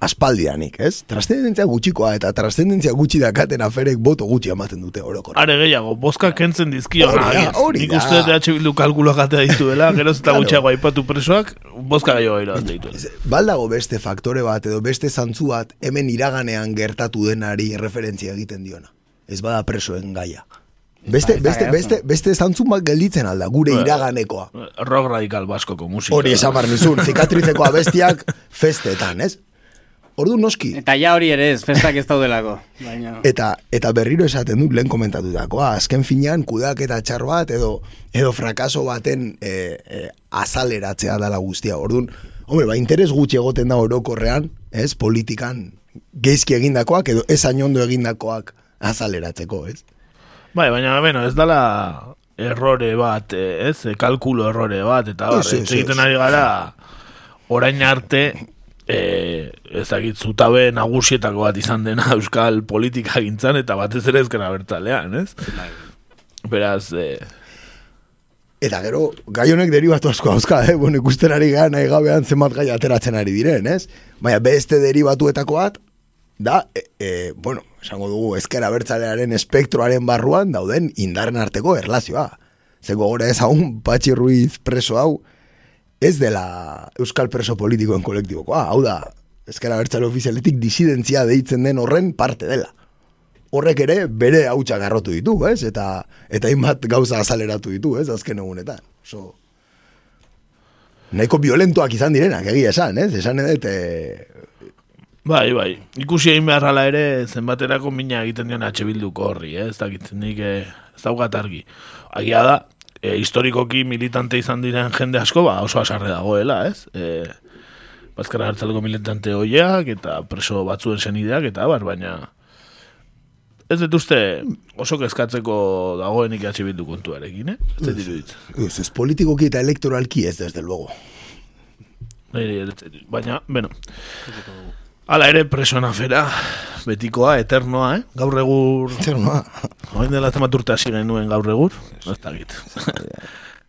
Aspaldianik, ez? Trascendentzia gutxikoa eta trascendentzia gutxi dakaten aferek boto gutxi ematen dute orokor. Are gehiago, boska kentzen dizkio. Hori da, nagiz. hori Nik da. uste dut EH Bildu kalkuloak atea dituela, geroz eta Claro. gutxiago aipatu presoak, boska gehiago irabazte dituela. Baldago beste faktore bat edo beste zantzu bat hemen iraganean gertatu denari referentzia egiten diona. Ez bada presoen gaia. Beste, da beste, geratzen. beste, beste zantzu bat gelditzen alda, gure iraganekoa. Rock radikal baskoko musika. Hori esan bar nizun, zikatrizeko abestiak festetan, ez? Ordu noski. Eta ja hori ere ez, festak ez daudelako. Baina... Eta, eta berriro esaten dut lehen komentatutakoa, azken finean kudak eta txar bat edo, edo frakaso baten e, e, azaleratzea dala guztia. Orduan, hombre, ba, interes gutxi egoten da orokorrean, ez, politikan geizki egindakoak edo ez ainondo egindakoak azaleratzeko, ez? Bai, baina, bueno, ez dala errore bat, eh, ez, eh, kalkulo errore bat, eta bar, Ez, ez, hitz egiten ez. ari gara, orain arte, e, ezagit zutabe nagusietako bat izan dena euskal politika gintzan, eta batez ere ezkera bertalean, ez? Beraz, e, Eta gero, gai honek derivatu asko dauzka, eh? Bueno, ikusten ari gara nahi gabean zenbat gai ateratzen ari diren, ez? Baina beste derivatuetako bat, da, e, e, bueno, esango dugu, ezkera bertzalearen espektroaren barruan dauden indarren arteko erlazioa. Zeko gora ezagun, Patxi Ruiz preso hau, ez dela euskal preso politikoen kolektibokoa, hau da, ezkera bertzale ofizialetik disidentzia deitzen den horren parte dela horrek ere bere hautsak garrotu ditu, ez? Eta eta hainbat gauza azaleratu ditu, ez? Azken egunetan. Oso nahiko violentoak izan direnak, egia esan, ez? Esan edet, e, bai, bai, ikusi egin behar hala ere, zenbaterako mina egiten dion atxe bilduko horri, eh? ez dakit, nik eh, ez daukat argi. Agia da, e, historikoki militante izan diren jende asko, ba, oso asarre dagoela, ez? E, Bazkara hartzaleko militante hoiak, eta preso batzuen senideak, eta bar, baina ez dut uste oso kezkatzeko dagoenik atxe bildu kontuarekin, eh? Ez dut iruditzen. ez, ez politikoki eta elektoralki ez, desde luego. Nire, ez dut- baina, bueno. Hala ere presoen afera, betikoa, eternoa, eh? Gaur egur, Zer, no? Oain dela temat urte hasi genuen gaur egur, ez dakit.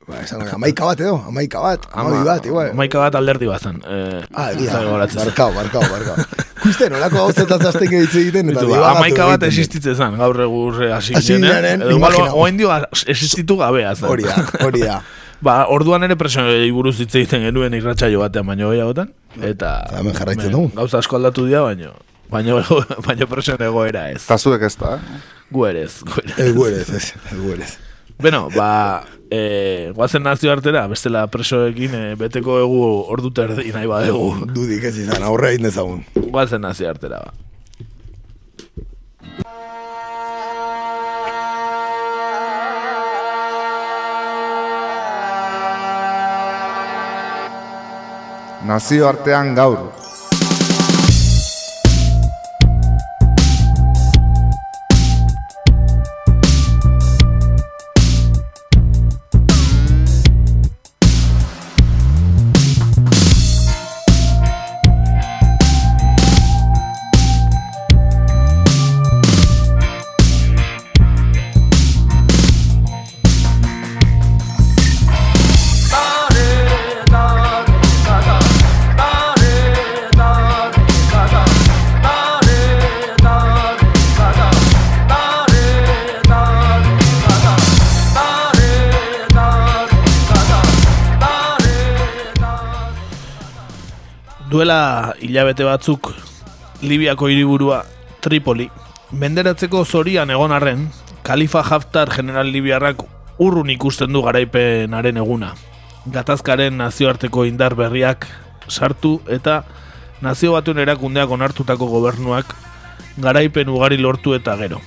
Ba, esan, amaika bat edo, amaika bat, amabi bat, igual. Maika bat alderdi bazan. Eh, Ah, egia, barkau, barkau, barkau. Ikusten, olako gauzetaz azten hitz egiten, eta ba, dibagatu amaika bat existitzen zan, gaur egur eh, hasi Hasi ginen. ginen, Edo igual, imagina. oain dio existitu gabea zan. Hori da, hori da. Ba, orduan ere presoei buruz hitz egiten genuen irratsaio batean baino gehiagotan. Eta Hemen jarraitzen dugu. Gauza asko aldatu dira, baino baino, baino presoen egoera ez. Eta zuek ez da, eh? Gu ere ez, gu ere ez. Ez guerez, ez. Bueno, ba, e, guazen nazio artera, bestela presoekin e, beteko egu ordu terdi nahi badegu. Dudik ez izan, aurre egin dezagun. Guazen nazio artera, ba. Nazio artean gaur. Hilabete batzuk Libiako hiriburua Tripoli menderatzeko zorian egon arren Kalifa Haftar general libiarrak urrun ikusten du garaipenaren eguna. Gatazkaren nazioarteko indar berriak sartu eta nazio batuen erakundeak onartutako gobernuak garaipen ugari lortu eta gero.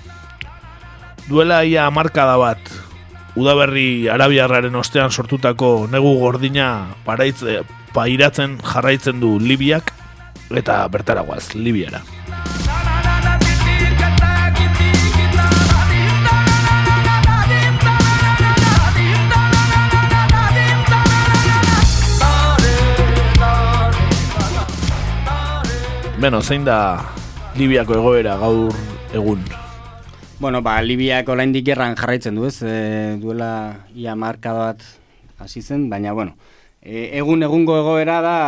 Duela ia hamarkada bat, udaberri arabiarraren ostean sortutako negu gordina paraitze, pairatzen jarraitzen du Libiak eta bertaragoaz, Libiara. Beno, zein da Libiako egoera gaur egun? Bueno, ba, Libiak oraindik gerran jarraitzen du, ez? E, duela ia marka bat hasi zen, baina, bueno, e, egun egungo egoera da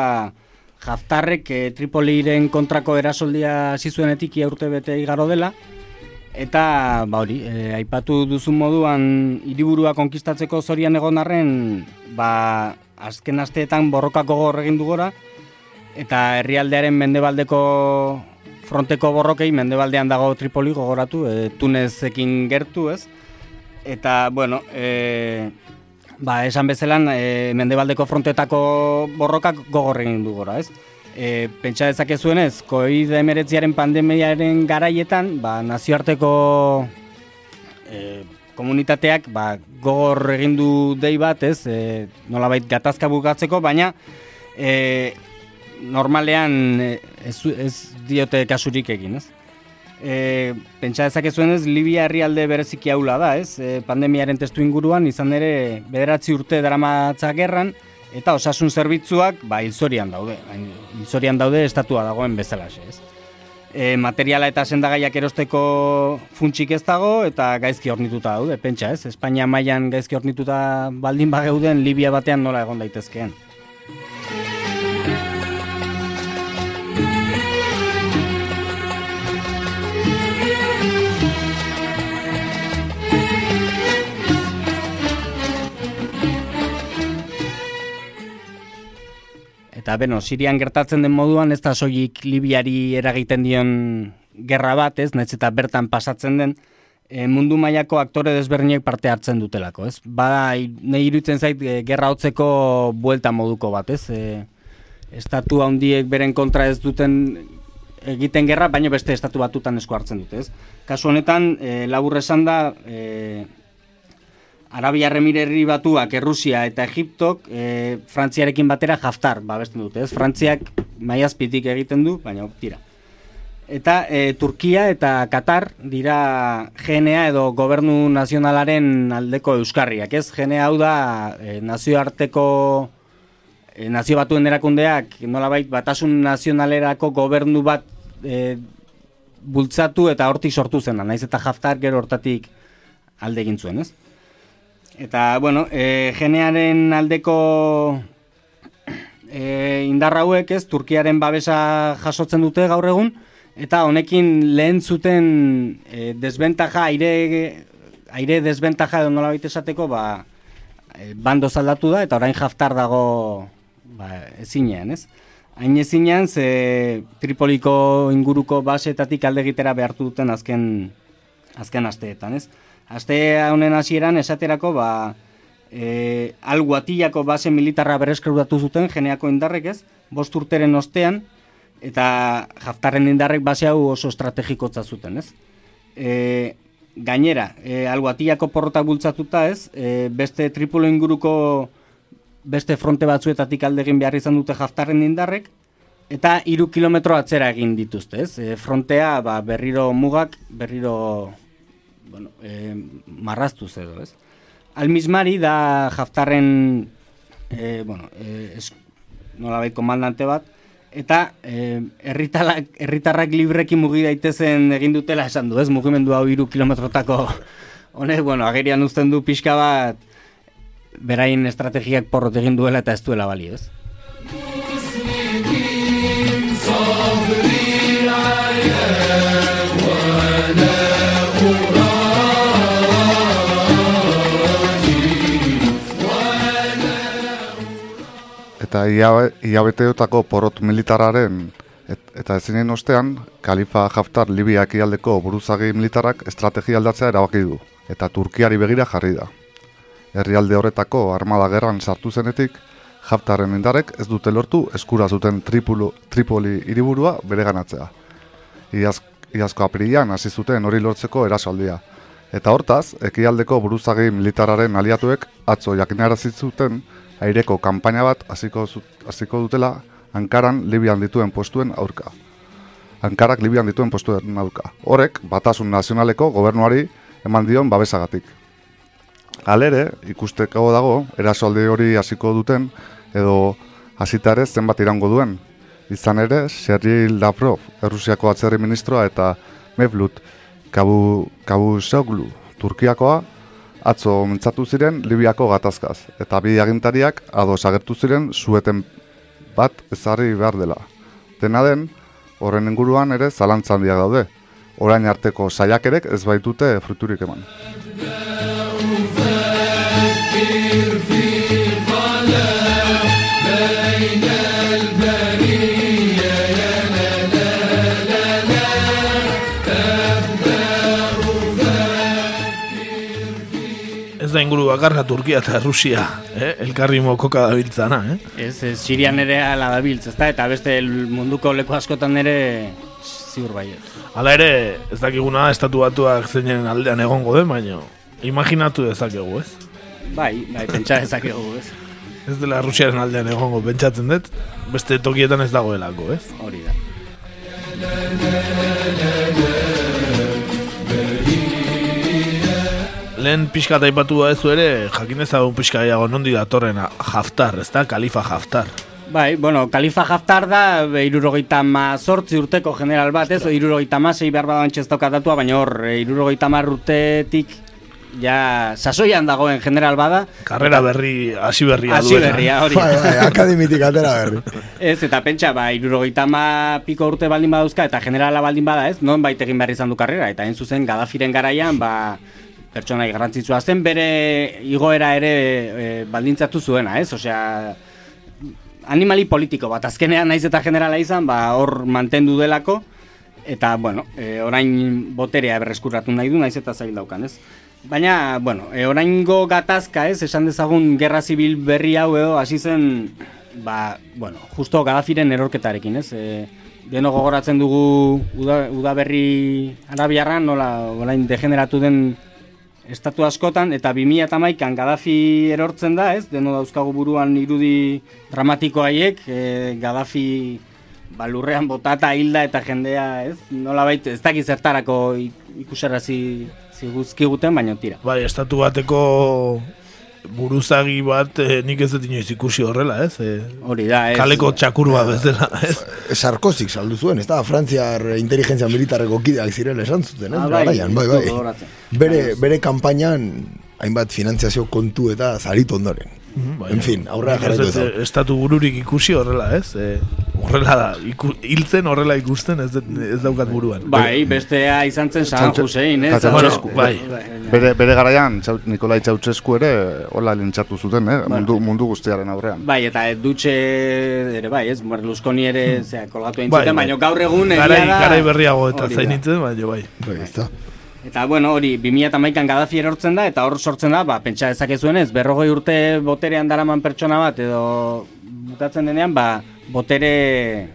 Haftarrek e, Tripoliren kontrako erasoldia hasi zuenetik urte bete igaro dela, eta, ba hori, e, aipatu duzun moduan hiriburua konkistatzeko zorian egon arren, ba, azken asteetan borrokako gogor egin eta herrialdearen mendebaldeko fronteko borrokei mendebaldean dago Tripoli gogoratu, e, Tunezekin gertu, ez? Eta, bueno, e, ba, esan bezelan, e, mendebaldeko frontetako borrokak gogor egin du gora, ez? E, pentsa dezakezuenez, COVID-19 pandemiaren garaietan, ba, nazioarteko e, komunitateak ba, gogor egin du dei bat, ez, e, nolabait gatazka bukatzeko, baina e, normalean ez, ez diote kasurik egin, ez? E, pentsa dezakezuenez, Libia herrialde bereziki haula da, ez? E, pandemiaren testu inguruan, izan ere, bederatzi urte daramatza gerran, eta osasun zerbitzuak ba hilzorian daude. Hilzorian daude estatua dagoen bezala, ez? E, materiala eta sendagaiak erosteko funtsik ez dago eta gaizki hornituta daude, pentsa, ez? Espainia mailan gaizki hornituta baldin bageuden Libia batean nola egon daitezkeen. Eta beno, Sirian gertatzen den moduan ez da soilik Libiari eragiten dion gerra bat, ez? Naiz eta bertan pasatzen den e, mundu mailako aktore desberdinek parte hartzen dutelako, ez? Bada nei irutzen zait e, gerra hotzeko buelta moduko bat, ez? E, estatu handiek beren kontra ez duten egiten gerra, baina beste estatu batutan esku hartzen dute, ez? Kasu honetan, e, labur esan da, e, Arabia Remirerri batuak, Errusia eta Egiptok, e, Frantziarekin batera jaftar, babesten dute, ez? Frantziak maiazpitik egiten du, baina tira. Eta e, Turkia eta Qatar dira GNA edo Gobernu Nazionalaren aldeko euskarriak, ez? GNA hau da e, nazioarteko e, nazio batuen erakundeak, nolabait batasun nazionalerako gobernu bat e, bultzatu eta hortik sortu zena, naiz eta jaftar gero hortatik alde egin zuen, ez? Eta, bueno, e, genearen aldeko e, indarra hauek ez, Turkiaren babesa jasotzen dute gaur egun, eta honekin lehen zuten e, desbentaja, aire, aire desbentaja edo nola esateko, ba, e, bando zaldatu da, eta orain jaftar dago ba, ezinean, ez? Hain ezinean, ze Tripoliko inguruko basetatik alde egitera behartu duten azken, azken asteetan, ez? Aste honen hasieran esaterako ba e, alguatillako base militarra berreskrudatu zuten geneako indarrek ez, bost urteren ostean, eta jaftarren indarrek base hau oso estrategikotza zuten ez. E, gainera, e, alguatillako porrota bultzatuta ez, e, beste tripulo inguruko beste fronte batzuetatik aldegin behar izan dute jaftarren indarrek, eta hiru kilometro atzera egin dituzte ez. E, frontea ba, berriro mugak, berriro bueno, e, marraztu edo, ez? Almizmari da jaftarren, e, bueno, e, es, nola komandante bat, eta e, herritarrak libreki mugi daitezen egin dutela esan du, ez? Mugimendu hau iru kilometrotako, honek, bueno, agerian uzten du pixka bat, berain estrategiak porrot egin duela eta ez duela bali, ez? Eta iabeteotako porot militararen eta ezinen ostean, Kalifa Haftar Libiak ialdeko buruzagi militarrak estrategia aldatzea erabaki du, eta Turkiari begira jarri da. Herrialde horretako armada gerran sartu zenetik, Haftarren indarek ez dute lortu eskura zuten Tripulo, Tripoli hiriburua bere ganatzea. Iaz, iazko aprilian hasi zuten hori lortzeko erasoaldia. Eta hortaz, ekialdeko buruzagi militararen aliatuek atzo jakinarazi zuten aireko kanpaina bat hasiko hasiko dutela Ankaran Libian dituen postuen aurka. Ankarak Libian dituen postuen aurka. Horrek batasun nazionaleko gobernuari eman dion babesagatik. Alere, ikusteko dago, erasoalde hori hasiko duten, edo hasitare zenbat irango duen. Izan ere, Sergei Lavrov, Errusiako atzerri ministroa, eta Mevlut Kabu, Kabu Soglu, Turkiakoa, atzo mentzatu ziren Libiako gatazkaz, eta bi agintariak ados agertu ziren zueten bat ezarri behar dela. Dena den, horren inguruan ere zalantzan diak daude, orain arteko saiakerek ez baitute fruturik eman. Ez da inguru bakarra Turkia eta Rusia, eh? elkarri mokoka dabiltzana, eh? Ez, ez Sirian ere ala dabiltz, ezta? Eta beste munduko leku askotan ere ziur bai. Hala ere, ez dakiguna estatu batuak zeinen aldean egongo den, baino imaginatu dezakegu, ez? Bai, bai, pentsa dezakegu, ez? Ez dela Rusiaren aldean egongo pentsatzen dut, beste tokietan ez dagoelako, ez? Hori da. Lehen pixka taipatu da ez ere, jakin ezagun pixka gehiago nondi datorren Haftar, ez da? Kalifa Haftar. Bai, bueno, Kalifa Haftar da be, irurogeita ma sortzi urteko general bat, ez? Irurogeita ma sei behar badan txestoka datua, baina hor, e, irurogeita mar urtetik ja sasoian dagoen general bada. Karrera berri, hasi berria Hasi duena. berria, hori. Bai, bai, akademitik atera berri. Ez, eta pentsa, ba, irurogeita ma piko urte baldin badauzka, eta generala baldin bada, ez? Non bait egin behar izan du karrera, eta hain zuzen Gaddafiren garaian, ba, pertsonai garrantzitsua zen, bere igoera ere e, baldintzatu zuena, ez? Osea, animali politiko bat, azkenean naiz eta generala izan, ba, hor mantendu delako, eta, bueno, e, orain boterea berreskuratu nahi du, naiz eta zail daukan, ez? Baina, bueno, e, oraingo gatazka, ez, esan dezagun gerra zibil berri hau edo, hasi zen, ba, bueno, justo Gaddafiren erorketarekin, ez? E, deno gogoratzen dugu uda, udaberri arabiarran, nola, orain degeneratu den estatu askotan, eta 2008an Gaddafi erortzen da, ez? Deno dauzkagu buruan irudi dramatiko haiek, e, Gaddafi ba, lurrean botata hilda eta jendea, ez? Nola ez dakiz zertarako ik- ikusarazi ziguzkiguten, baina tira. Bai, estatu bateko buruzagi bat eh, nik ez dut inoiz ikusi horrela, ez? Eh, Hori da, ez? kaleko txakur bat bezala, ez? Sarkozik saldu zuen, ez da, Frantziar inteligentzia militarreko kideak zirela esan zuten, ez? Ah, bai, Garaian, bai, ez bai. Bere, bere kanpainan hainbat finantziazio kontu eta zaritu ondoren. Baina, En fin, aurrera nik ez jarraitu ezan. Estatu bururik ikusi horrela, ez? Eh, horrela da, iku, hiltzen horrela ikusten ez, ez daukat buruan. Bai, bestea izan zen Txantxe- Hussein, ez? Bueno, bai. Bere, bere garaian, Txau- Nikolai Txautxesku ere hola lintzatu zuten, eh? mundu, mundu guztiaren aurrean. Bai, eta dutxe ere bai, ez? Berlusconi ere, zera, kolgatu egin Bai, zuten, bai. baina gaur egun egia Garai, da... garai berriago eta da. zainitzen, baina bai. Bai, ez da. Eta bueno, hori 2011an Gaddafi erortzen da eta hor sortzen da, ba pentsa dezakezuen ez, berrogei urte boterean daraman pertsona bat edo bukatzen denean, ba botere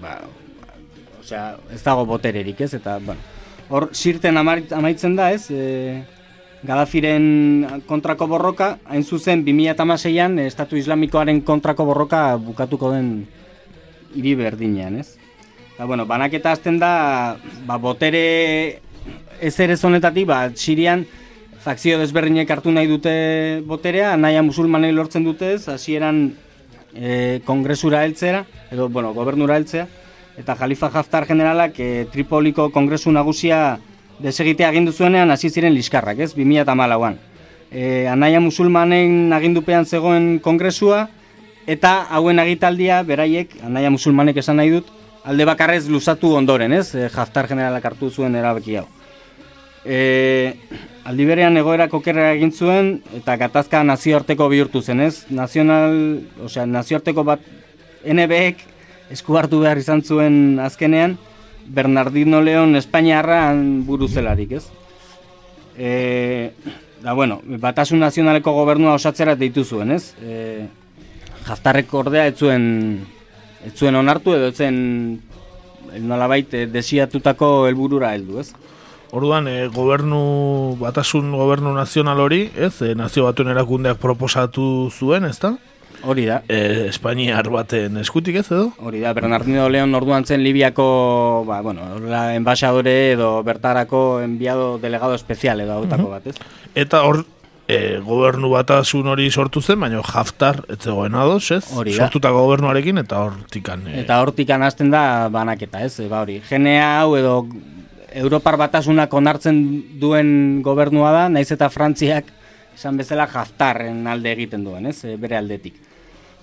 ba, osea, ez dago botererik, ez? Eta bueno, hor sirten amaitzen da, ez? E, Gaddafiren kontrako borroka, hain zuzen 2016an Estatu Islamikoaren kontrako borroka bukatuko den hiri berdinean, ez? Eta, bueno, banaketa hasten da, ba, botere ez ere zonetatik, ba, Sirian fakzio desberdinek hartu nahi dute boterea, naia musulmanei lortzen dute ez, hasieran e, kongresura heltzera, edo, bueno, gobernura heltzea, eta Jalifa Haftar generalak e, Tripoliko kongresu nagusia desegitea agindu zuenean hasi ziren liskarrak, ez, 2008an. E, anaia musulmanen agindupean zegoen kongresua, eta hauen agitaldia, beraiek, anaia musulmanek esan nahi dut, alde bakarrez luzatu ondoren, ez, e, Haftar generalak hartu zuen erabaki hau. E, aldi berean egoera kokerra egin zuen eta gatazka nazioarteko bihurtu zen, ez? Nazional, osea, nazioarteko bat NBek esku hartu behar izan zuen azkenean Bernardino Leon Espainiarran buru zelarik, ez? E, da, bueno, batasun nazionaleko gobernua osatzera deitu zuen, ez? E, Haftarrek ordea ez zuen, ez zuen onartu edo ez zen nolabait desiatutako helburura heldu, ez? Orduan, e, gobernu, batasun gobernu nazional hori, ez, e, nazio batuen erakundeak proposatu zuen, ez da? Hori da. E, Espainiar baten eskutik ez edo? Hori da, Bernardino Leon orduan zen Libiako, ba, bueno, la enbaixadore edo bertarako enviado delegado especial edo hautako bat, ez? Eta hor, e, gobernu batasun hori sortu zen, baina Haftar ez zegoen ados, ez? Hori da. Sortutako gobernuarekin eta hortikan. E, Eta hortik hasten da banaketa, ez? Ba hori, genea hau edo Europar batasunak onartzen duen gobernua da, naiz eta Frantziak esan bezala Haftarren alde egiten duen, ez? E, bere aldetik.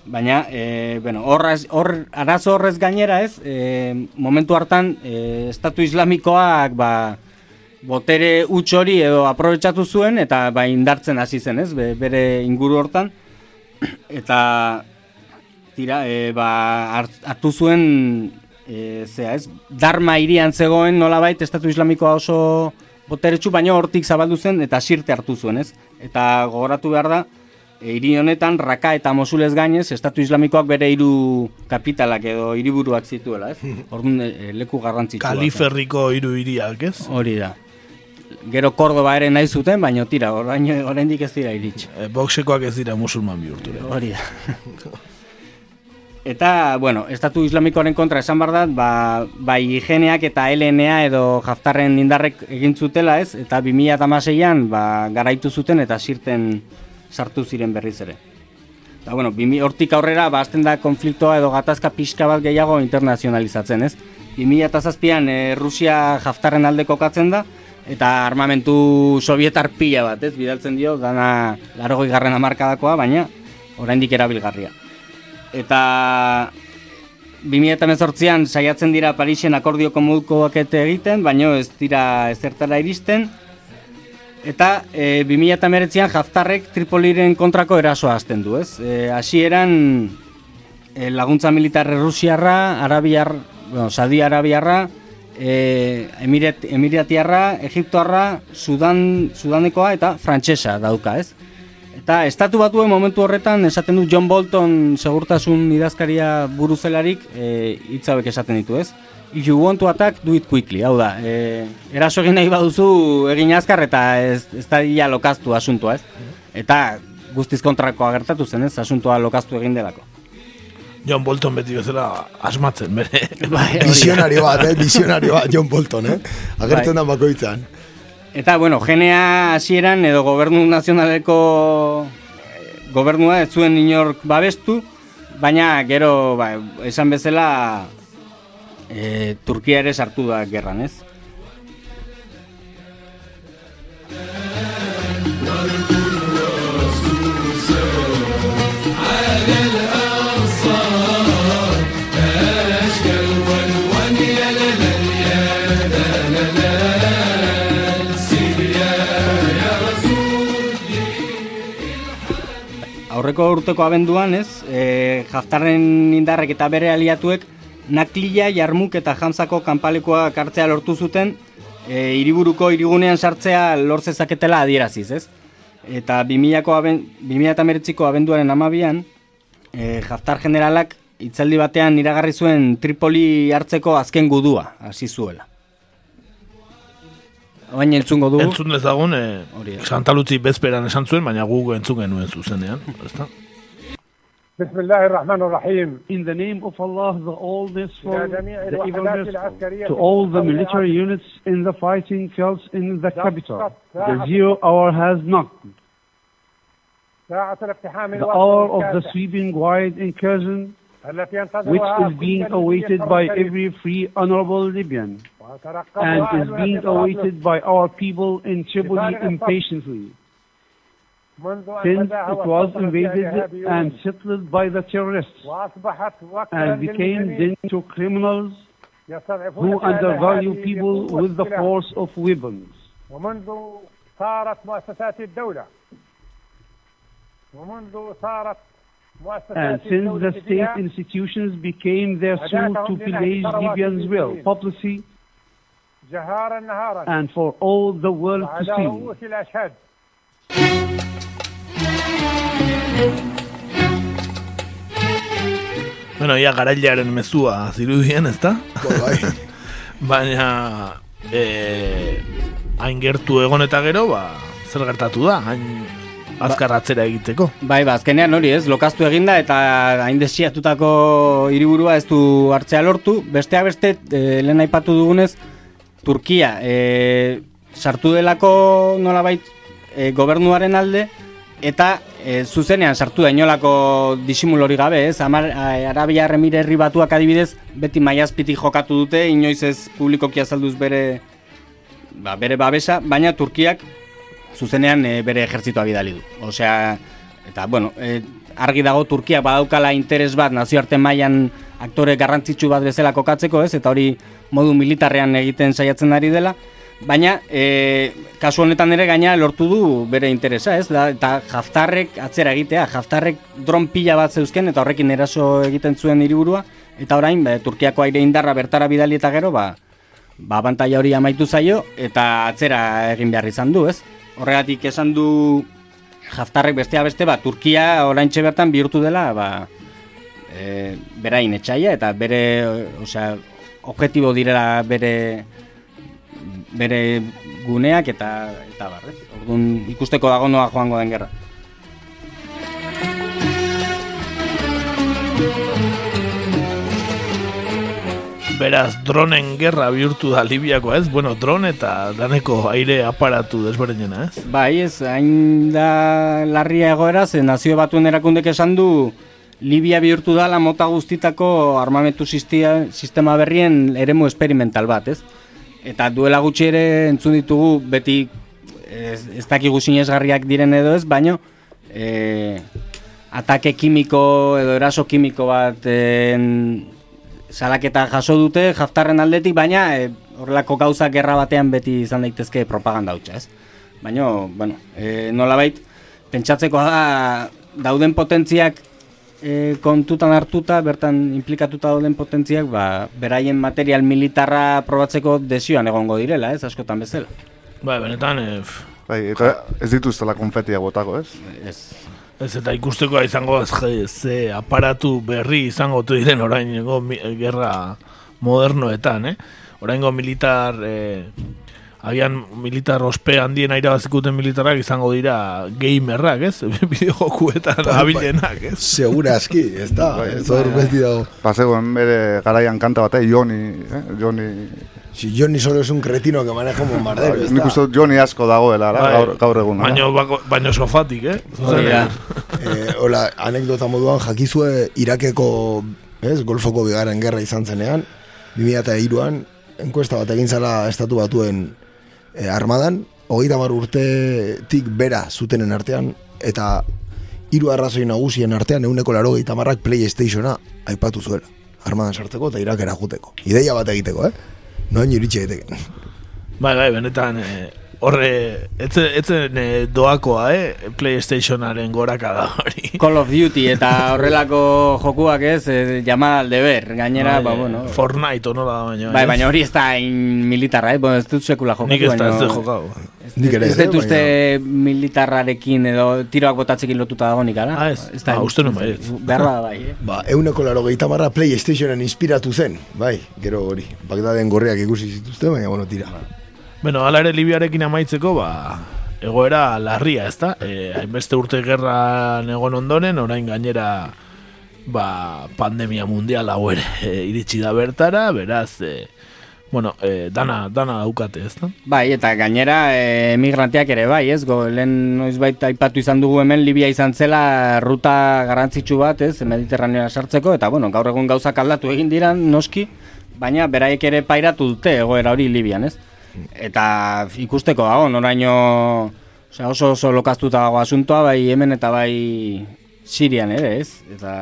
Baina, e, bueno, horraz, hor, arazo horrez gainera, ez? E, momentu hartan, e, Estatu Islamikoak, ba, botere huts hori edo aprobetsatu zuen eta ba indartzen hasi zen, ez? Be- bere inguru hortan eta tira, e, ba, hart- hartu zuen e, zea, ez? Darma hirian zegoen nolabait estatu islamikoa oso boteretsu baino hortik zabaldu zen eta sirte hartu zuen, ez? Eta gogoratu behar da, e, hiri honetan Raka eta Mosulez gainez, Estatu Islamikoak bere hiru kapitalak edo hiriburuak zituela, ez? Orduan e, leku garrantzitsua. Kaliferriko hiru hiriak, ez? Hori da. Gero Kordoba ere nahi zuten, baina tira, orain oraindik ez dira iritsi. E, boxekoak ez dira musulman bihurture. Hori da. Eta, bueno, Estatu Islamikoaren kontra esan behar da, ba, bai higeneak eta LNA edo Haftarren indarrek egin zutela ez, eta 2006an ba, garaitu zuten eta sirten sartu ziren berriz ere. Eta, bueno, 2000 hortik aurrera, ba, azten da konfliktoa edo gatazka pixka bat gehiago internazionalizatzen, ez? 2007an e, Rusia Haftarren alde kokatzen da, eta armamentu sovietar pila bat, ez? Bidaltzen dio, dana larogoi garren amarkadakoa, baina oraindik erabilgarria eta 2018an saiatzen dira Parisen akordioko modukoak egiten, baino ez dira ezertara iristen. Eta e, 2019an Haftarrek Tripoliren kontrako erasoa hasten du, ez? E, hasieran e, laguntza militar Rusiarra, Arabiar, bueno, Saudi Arabiarra, e, Emirat, Emiratiarra, Egiptoarra, Sudan, Sudanekoa eta Frantsesa dauka, ez? Eta estatu batuen momentu horretan esaten du John Bolton segurtasun idazkaria buruzelarik e, hitz hauek esaten ditu, ez? If you want to attack, do it quickly. Hau da, e, eraso egin nahi baduzu egin azkar eta ez, ez da ia lokaztu asuntua, ez? Eta guztiz kontrakoa gertatu zen, ez? Asuntua lokaztu egin delako. John Bolton beti bezala asmatzen, bere. Bai. Visionario bat, eh? Visionario bat, John Bolton, eh? Agertzen Bai. da bakoitzan. Eta, bueno, genea hasieran edo gobernu nazionaleko eh, gobernua ez zuen inork babestu, baina gero, ba, esan bezala, e, Turkia ere sartu da gerran, ez? Aurreko urteko abenduan, ez, e, Haftarren indarrek eta bere aliatuek Naklila, Jarmuk eta Jamsako kanpalekoa kartzea lortu zuten e, hiriburuko hirigunean sartzea lor zezaketela adieraziz, ez? Eta 2000ko aben, 2019ko abenduaren amabian, e, Haftar generalak hitzaldi batean iragarri zuen Tripoli hartzeko azken gudua, hasi zuela. Baina entzungo dugu. Entzun dezagun, Hori e, da. Santa Luzi bezperan esan zuen, baina gu entzun genuen zuzenean. ezta? بسم الله الرحمن الرحيم In the name of Allah, the all merciful, إلى جميع the ever الوحدات merciful, العسكرية to all the military units in the fighting fields in the capital. The zero hour has knocked. ساعة الاقتحام The الوقت hour of the الكاسح sweeping wide incursion, التي which ينتظرها is being كل awaited ليبي by كريم. every free honorable Libyan, وترقبها and is being awaited by our people in Tripoli impatiently. Since it was invaded and settled by the terrorists and became then to criminals who undervalue people with the force of weapons. And since the state institutions became their tool to pillage Libyans' will, policy, جهارا نهارا and for all the world to وعلى see. رؤوس الأشهاد Bueno, ia garailearen mezua zirudien, ezta? Bai, Baina, e, hain gertu egon eta gero, ba, zer gertatu da, hain azkar atzera egiteko. Bai, ba, azkenean hori ez, lokaztu eginda eta hain desiatutako hiriburua ez du hartzea lortu. Besteak beste, e, lehen aipatu dugunez, Turkia e, sartu delako nolabait e, gobernuaren alde eta e, zuzenean sartu da inolako disimulori gabe, ez? Amar, a, Arabia Remire herri batuak adibidez, beti maiazpitik jokatu dute, inoiz ez publikoki azalduz bere ba, bere babesa, baina Turkiak zuzenean e, bere ejertzitoa bidali du. Osea, eta bueno, e, argi dago Turkiak badaukala interes bat nazioarte mailan aktore garrantzitsu bat bezala kokatzeko, ez? Eta hori modu militarrean egiten saiatzen ari dela. Baina, e, kasu honetan ere gaina lortu du bere interesa, ez? Da, eta Haftarrek atzera egitea, Haftarrek dron pila bat zeuzken eta horrekin eraso egiten zuen hiriburua, eta orain, ba, Turkiako aire indarra bertara bidali eta gero, ba, ba, abantaia hori amaitu zaio, eta atzera egin behar izan du, ez? Horregatik esan du Haftarrek bestea beste, ba, Turkia oraintxe bertan bihurtu dela, ba, e, berain etxaia, eta bere, osea, objektibo direla bere bere guneak eta eta bar, ez? Orduan ikusteko dago noa joango den gerra. Beraz, dronen gerra bihurtu da Libiako, ez? Bueno, drone eta daneko aire aparatu desberdinena, ez? Bai, ez, hain da larria egoera, ze nazio batuen erakundek esan du Libia bihurtu da la mota guztitako armamentu sistia, sistema berrien eremu experimental bat, ez? Eta duela gutxi ere entzun ditugu beti ez, ez dakigu sinesgarriak diren edo ez, baino e, atake kimiko edo eraso kimiko bat en, salaketa jaso dute jaftarren aldetik, baina e, horrelako gauza gerra batean beti izan daitezke propaganda hutsa, ez? Baina, bueno, e, nolabait, pentsatzeko da dauden potentziak e, kontutan hartuta, bertan implikatuta dauden potentziak, ba, beraien material militarra probatzeko desioan egongo direla, ez, askotan bezala. Bai, benetan, e, Bai, eta ez dituztela konfetia botako, ez? Ez. Ez eta ikustekoa izango ez, ze aparatu berri izango ote diren oraingo mi- gerra modernoetan, eh? Oraingo militar eh, agian militar ospe handien irabazikuten militarrak izango dira gamerrak, ez? Bideojokuetan Bai, abilenak, ez? Segura aski, ez da, ez hor beti dago. Pasegoen bere garaian kanta bat, eh? Joni, eh? Joni... Si Johnny solo es un cretino que maneja un bombardero, Nik da. uste dut Joni asko dagoela, ara, Bai. gaur, gaur egun. Baino, bako- baino sofatik, eh? Hori da. eh, hola, anekdota moduan jakizue Irakeko, ez, Golfoko bigarren gerra izan zenean, 2003an, enkuesta bat egin zala estatu batuen eh, armadan, hogeita mar urtetik bera zutenen artean, eta hiru arrazoi nagusien artean euneko laro marrak Playstationa aipatu zuela. Armadan sartzeko eta Irakera juteko. Ideia bat egiteko, eh? Noain iritsi daiteke. Bai, bai, benetan, eh, horre, etzen, etzen eh, doakoa, eh? Playstationaren goraka da hori. Call of Duty eta horrelako jokuak ez, e, llamada al deber, gainera, ba, bueno. Fortnite, ono da, baina. Bai, baina hori ez da hain militarra, eh? Bueno, ez dut sekula jokatu, Nik ez da, baina- ez dut jokatu. Nik ere Ez ez, eh, dut uste militarrarekin edo tiroak botatzekin lotuta dago nik, ara? Ah, ez? da, Ah, uste nuen baietz. Behar bada bai, eh? Ba, euneko laro gehieta marra Playstationen inspiratu zen, bai, gero hori. Bagdaden gorriak ikusi zituzte, baina, bueno, tira. Bueno, ala ere Libiarekin amaitzeko, ba, egoera larria, ez da? E, hainbeste urte gerran egon ondoren, orain gainera ba, pandemia mundial hau ere e, iritsi da bertara, beraz, e, bueno, e, dana, dana daukate, ez da? Bai, eta gainera e, emigranteak ere bai, ez? Go, lehen noizbait aipatu izan dugu hemen Libia izan zela ruta garrantzitsu bat, ez? Mediterraneoa sartzeko, eta bueno, gaur egun gauzak aldatu egin dira, noski, baina beraiek ere pairatu dute egoera hori Libian, ez? Eta ikusteko dago, noraino oso oso lokaztuta dago asuntoa, bai hemen eta bai Sirian ere, ez? Eta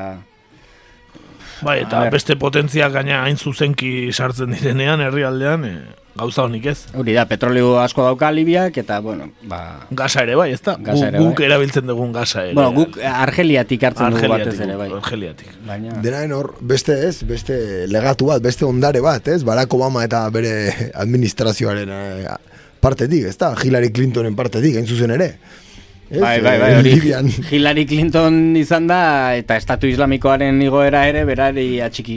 Bai, eta beste potentziak gaina hain zuzenki sartzen direnean, herrialdean, e, gauza honik ez. hori da, petrolio asko dauka Libiak, eta bueno, ba... Gasa ere bai, ez da? Gasa ere guk bai. erabiltzen dugun gasa ere. Bueno, guk Argeliatik hartzen dugu Argeliatik, batez ere, bai. Argeliatik. Baina... Denaen hor, beste ez, beste legatu bat, beste ondare bat, ez? Barack Obama eta bere administrazioaren eh, partetik, ez da? Hillary Clintonen partetik, hain zuzen ere. Bai, bai, bai, Eh, hori Libian. Hillary Clinton izan da, eta Estatu Islamikoaren igoera ere, berari atxiki,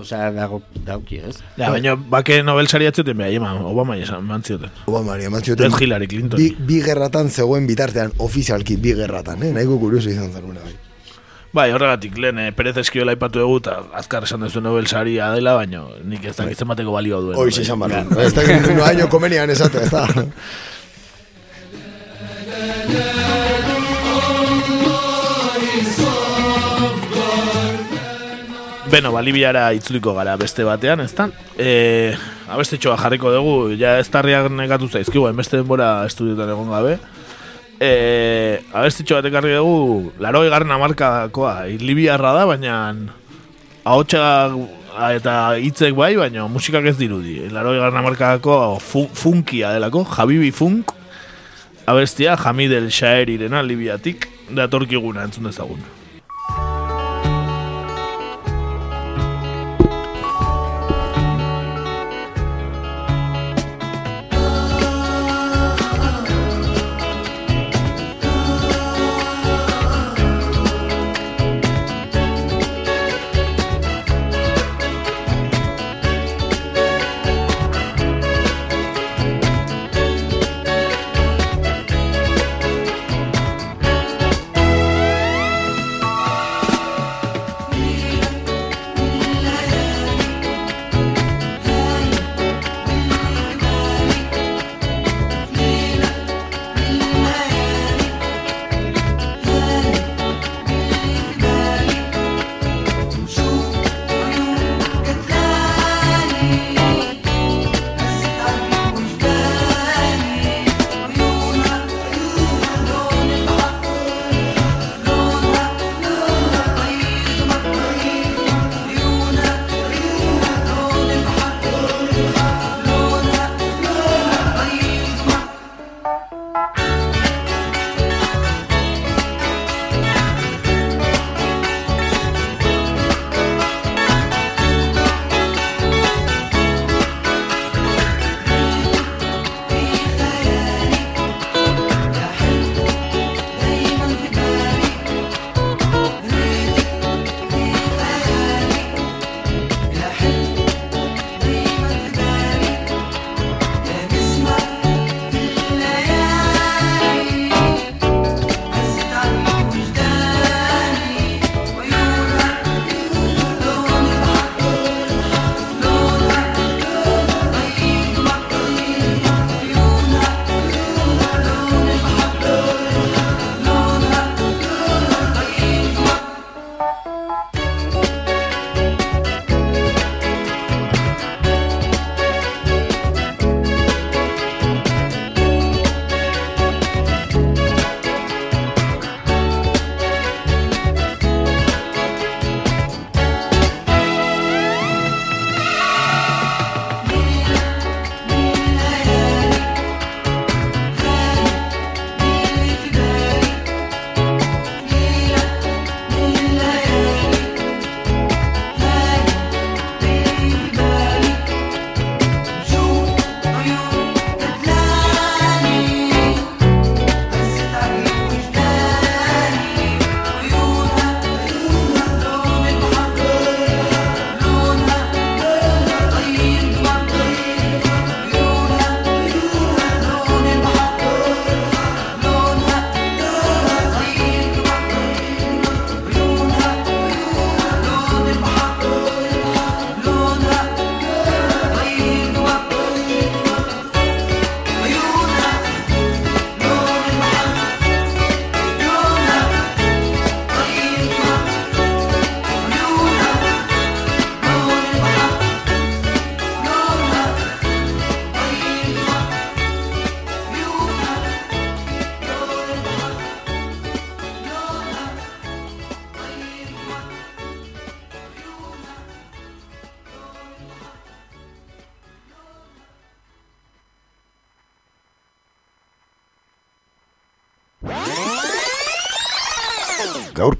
osea, dago, dauki, ez? Ja, baina bake Nobel sari atzeten behar, eman, Obama esan mantzioten. Obama, eman zioten. Ez Hillary Clinton. Bi, bi gerratan zegoen bitartean, ofizialki bi gerratan, eh? Nahiko kurioso izan zen bai. Bai, horregatik, lehen, eh, Perez Eskiola aipatu dugu, eta azkar esan duzu Nobel saria dela, baina nik ez dakit zenbateko balioa duen. Hoy bai. esan barru. Ez da, no año komenian esatu, ez da. Beno, Balibiara itzuliko gara beste batean, ez da? E, abestetxoa jarriko dugu, ja ez tarriak negatu zaizkigu, beste denbora estudiotan egon gabe. E, abestetxo bat ekarri dugu, laro egarren amarkakoa, libiarra da, baina ahotsa eta hitzek bai, baina musikak ez dirudi. Laro egarren amarkadako fu, funkia delako, Jabibi Funk, abestia Hamid el Shaerirena libiatik, datorkiguna entzun dezagun.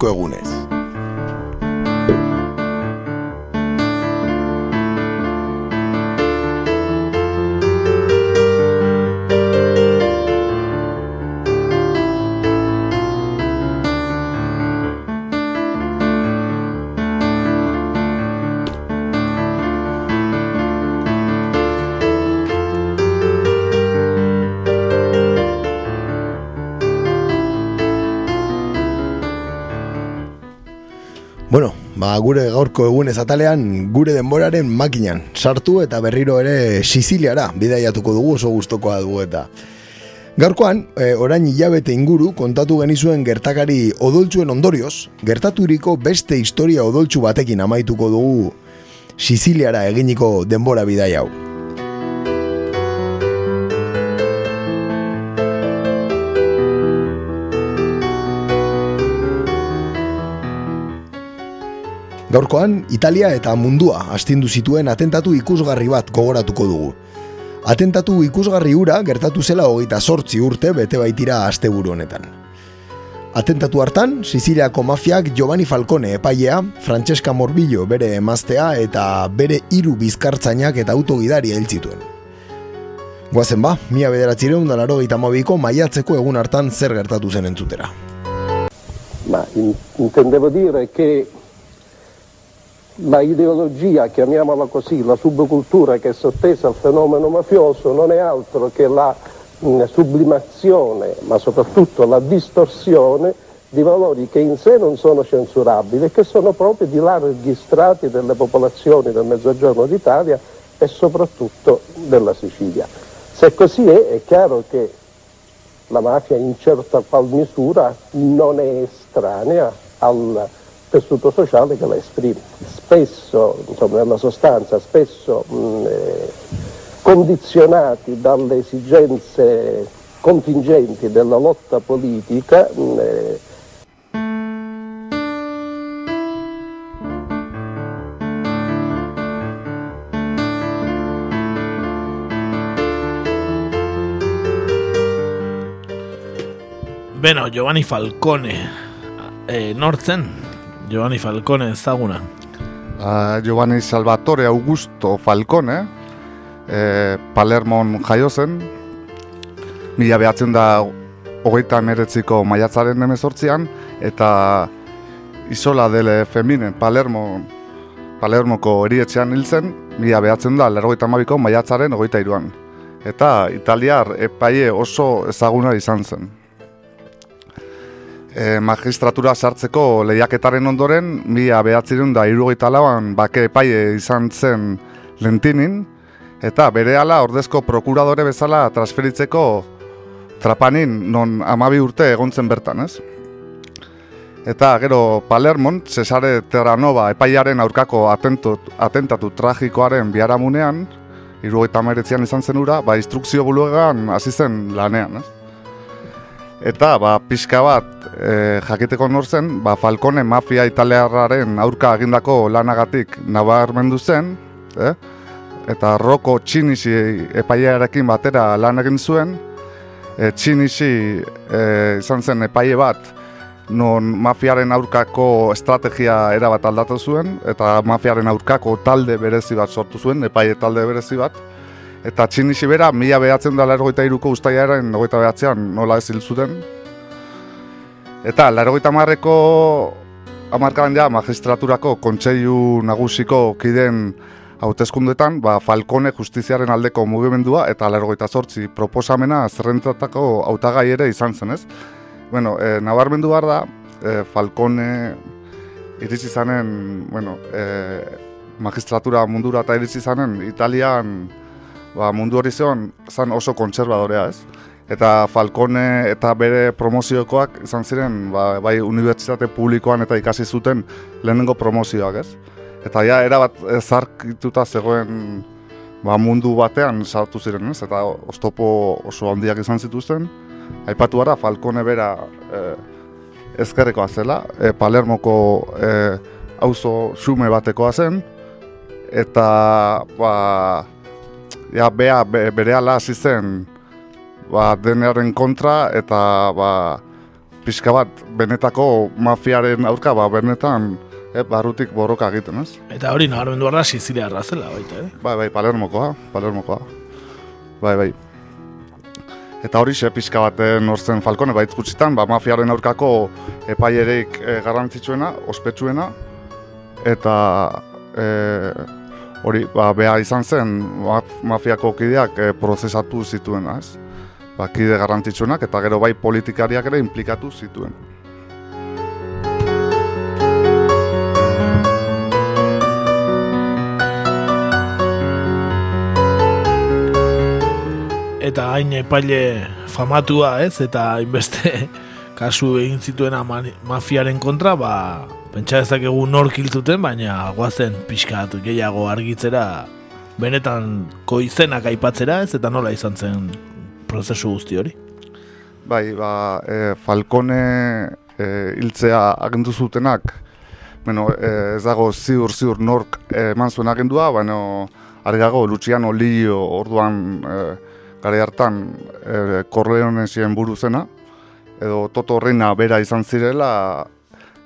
Gaurko egunez. Ba, gure gaurko egunez atalean gure denboraren makinan sartu eta berriro ere Siziliara bidaiatuko dugu oso gustokoa dugu eta Gaurkoan, e, orain hilabete inguru kontatu genizuen gertakari odoltsuen ondorioz, gertaturiko beste historia odoltsu batekin amaituko dugu Siziliara eginiko denbora bidai hau. Gaurkoan, Italia eta mundua astindu zituen atentatu ikusgarri bat gogoratuko dugu. Atentatu ikusgarri ura gertatu zela hogeita sortzi urte bete baitira asteburu honetan. Atentatu hartan, Siziliako mafiak Giovanni Falcone epailea, Francesca Morbillo bere emaztea eta bere hiru bizkartzainak eta autogidari hil zituen. Goazen ba, mila bederatzireun da laro mabiko maiatzeko egun hartan zer gertatu zen entzutera. In- intendevo dire che la ideologia, chiamiamola così, la subcultura che è sottesa al fenomeno mafioso non è altro che la sublimazione, ma soprattutto la distorsione di valori che in sé non sono censurabili e che sono proprio di larghi strati delle popolazioni del mezzogiorno d'Italia e soprattutto della Sicilia. Se così è, è chiaro che la mafia in certa qual misura non è estranea al tessuto sociale che la esprime. Spesso, insomma, nella sostanza, spesso mh, eh, condizionati dalle esigenze contingenti della lotta politica, mh, eh, Beno, Giovanni Falcone. E, nortzen? Giovanni Falcone ezaguna. Uh, Giovanni Salvatore Augusto Falcone, e, Palermon jaio zen, mila behatzen da hogeita emeretziko maiatzaren emezortzian, eta Isola dele Femine, Palermo, Palermoko erietxean hil zen, mila behatzen da lergoita mabiko maiatzaren hogeita iruan. Eta italiar epaie oso ezaguna izan zen. E, magistratura sartzeko lehiaketaren ondoren, mila behatzireun da irugaita lauan bake epaie izan zen lentinin, eta bere ordezko prokuradore bezala transferitzeko trapanin non amabi urte egontzen bertan, ez? Eta gero Palermon, Cesare Terranova epaiaren aurkako atentut, atentatu tragikoaren biharamunean, irugaita meretzian izan zen ura, ba, instrukzio buluegan hasi zen lanean, ez? Eta, ba, pixka bat, e, jakiteko nor zen, ba, Falcone mafia italiarraren aurka egindako lanagatik nabarmendu zen, eh? eta Roko Txinisi epailearekin batera lan egin zuen, e, Txinisi e, izan zen epaile bat, non mafiaren aurkako estrategia erabat aldatu zuen, eta mafiaren aurkako talde berezi bat sortu zuen, epaile talde berezi bat, Eta txinixi bera, mila behatzen da largoita iruko ustaiaren ogoita behatzean nola ez hil zuten. Eta largoita marreko amarkadan ja magistraturako kontseilu nagusiko kiden hauteskundetan, ba, Falcone justiziaren aldeko mugimendua eta largoita sortzi proposamena zerrentatako hautagai ere izan zen, ez? Bueno, e, nabarmendu behar da, e, Falcone iritsi zanen, bueno, e, magistratura mundura eta iritsi zanen Italian ba, mundu hori zeon zan oso kontserbadorea ez. Eta Falcone eta bere promoziokoak izan ziren ba, bai unibertsitate publikoan eta ikasi zuten lehenengo promozioak ez. Eta ja, erabat zarkituta zegoen ba, mundu batean sartu ziren ez, eta oztopo oso handiak izan zituzten. Aipatu gara Falcone bera e, ezkerrekoa zela, e, Palermoko e, auzo xume batekoa zen, eta ba, ja, bea be, bere ala hasi zen ba, denearen kontra eta ba, pixka bat benetako mafiaren aurka, ba, benetan e, barrutik borroka egiten, ez? Eta hori nabarmendu arra Sizilia zela baita, eh? Bai, bai, Palermokoa, Palermokoa. Bai, bai. Eta hori xe pixka bat eh, nortzen Falcone baitz gutxitan, ba, mafiaren aurkako epaiereik e, garrantzitsuena, ospetsuena, eta e, hori, ba, beha izan zen, ma- mafiako kideak e, prozesatu zituen, ez? Ba, kide garrantzitsuenak, eta gero bai politikariak ere implikatu zituen. Eta hain epaile famatua, ez? Eta hainbeste kasu egin zituena mafiaren kontra, ba, pentsa dezakegu nork hil zuten, baina guazen pixkat gehiago argitzera benetan koizenak aipatzera, ez? Eta nola izan zen prozesu guzti hori. Bai, ba, e, Falcone e, hiltzea agendu zutenak, bueno, e, ez dago ziur ziur nork eman zuen agindua, baina argago Luciano Lio orduan e, gare hartan e, Corleonesien buru zena, edo Toto Reina bera izan zirela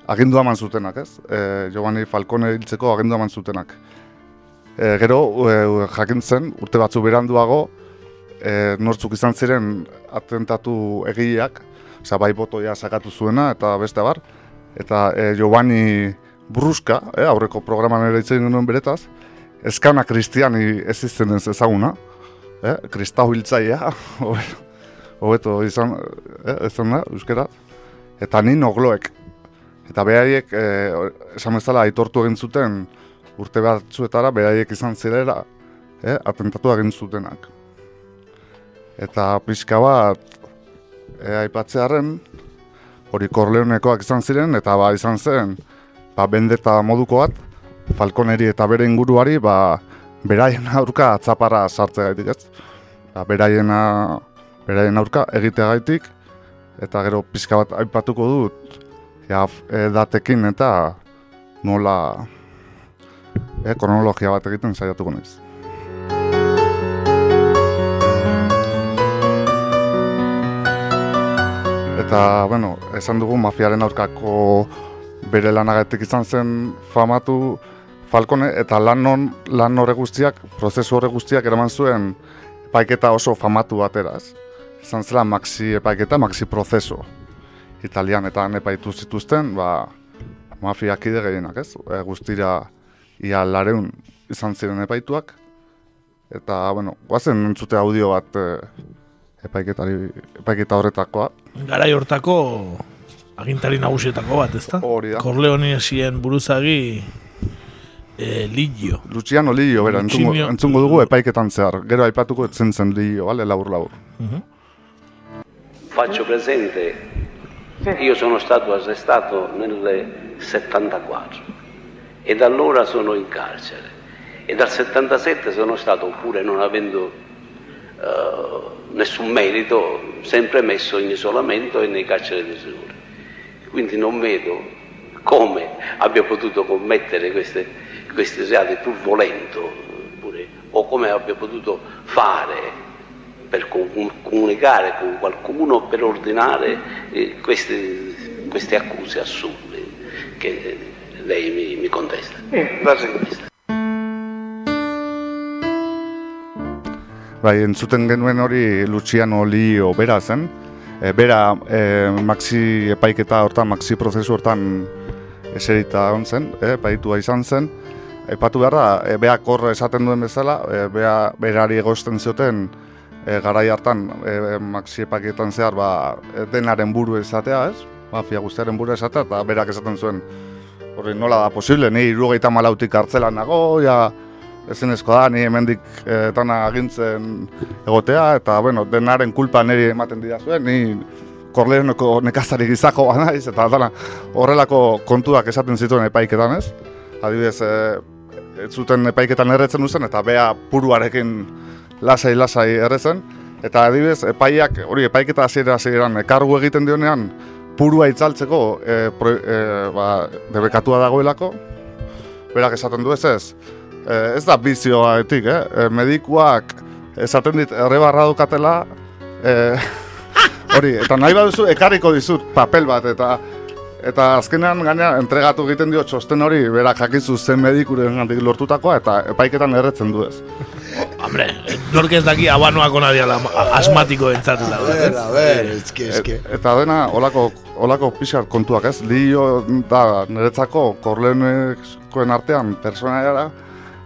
agindua eman zutenak, ez? E, Giovanni Falcone hiltzeko agindua eman zutenak. E, gero, e, jakin zen, urte batzu beranduago, e, nortzuk izan ziren atentatu egileak, osea bai botoia sakatu zuena eta beste abar, eta e, Giovanni Bruska, e, aurreko programan ere hitz egin genuen beretaz, eskana kristiani ez izten ez ezaguna, e, kristau hiltzaia, hobeto izan, e, izan da, euskera, eta ni nogloek. Eta beraiek, e, esan bezala, aitortu egin zuten urte batzuetara, beraiek izan zirela, e, atentatu egin zutenak. Eta pixka bat e, aipatzearen hori Corleonekoak izan ziren eta ba izan zen ba bendeta moduko bat Falconeri eta bere inguruari ba beraien aurka atzapara sartzeagaitik, ez? Ba beraiena beraien aurka egiteagaitik eta gero pixka bat aipatuko dut ja datekin eta nola e, kronologia bat egiten saiatuko naiz. Eta, bueno, esan dugu mafiaren aurkako bere lanagatik izan zen famatu Falcone eta lan, non, lan horre guztiak, prozesu horre guztiak eraman zuen epaiketa oso famatu bateraz. Izan zela maxi epaiketa, maxi prozeso. Italian eta epaitu zituzten, ba, mafiakide gehienak, ez? E, guztira ia lareun izan ziren epaituak. Eta, bueno, guazen entzute audio bat e, epaiketari, epaiketa horretakoa. Garai hortako agintari nagusietako bat, ezta? Hori da. Corleonesien buruzagi e, Ligio. Luciano Lillo, bera, entzungo, entzungo dugu epaiketan zehar. Gero aipatuko etzen zen Lillo, bale, labur labur. Faccio presente, io sono stato arrestato nel 74 e da allora sono in carcere e dal 77 sono stato, pure non avendo eh, nessun merito, sempre messo in isolamento e nei carceri di Segure. Quindi non vedo come abbia potuto commettere queste, questi reati pur volendo, pure, o come abbia potuto fare per com- comunicare con qualcuno per ordinare eh, queste, queste accuse assurde che lei mi, mi contesta. Bai, entzuten genuen hori Luciano Lillo bera zen. E, bera e, maxi epaiketa hortan, maxi prozesu hortan eserita egon zen, e, epaitua izan zen. Epatu behar da, e, beak hor esaten duen bezala, e, bea, berari egosten zioten e, garai hartan e, maxi epaiketan zehar ba, e, denaren buru esatea, ez? Mafia guztiaren buru esatea, eta berak esaten zuen, horri nola da posible, ni irugaita malautik hartzelan nago, ja, ezinezko da, ni hemendik tana agintzen egotea, eta, bueno, denaren kulpa niri ematen dira zuen, ni korleoneko nekazari gizako naiz, eta dana horrelako kontuak esaten zituen epaiketan, ez? Adibidez, eh, ez zuten epaiketan erretzen duzen, eta bea puruarekin lasai-lasai erretzen, eta adibidez, epaiak, hori epaiketa hasiera hasieran kargu egiten dionean, purua itzaltzeko e, pro, e, ba, debekatua dagoelako, berak esaten du ez ez, ez da bizioaetik, eh? Medikuak esaten dit errebarra dukatela, e, hori, eta nahi baduzu ekarriko dizut papel bat, eta eta azkenean gaina entregatu egiten dio txosten hori, berak jakizu zen medikuren gandik lortutakoa, eta epaiketan erretzen du ez. Hombre, nork ez daki abanoak ona diala asmatiko entzat A ver, a ver, eske, eske. Et, eta dena, olako, olako pixar kontuak ez, lio da niretzako korlenekoen artean personaiara,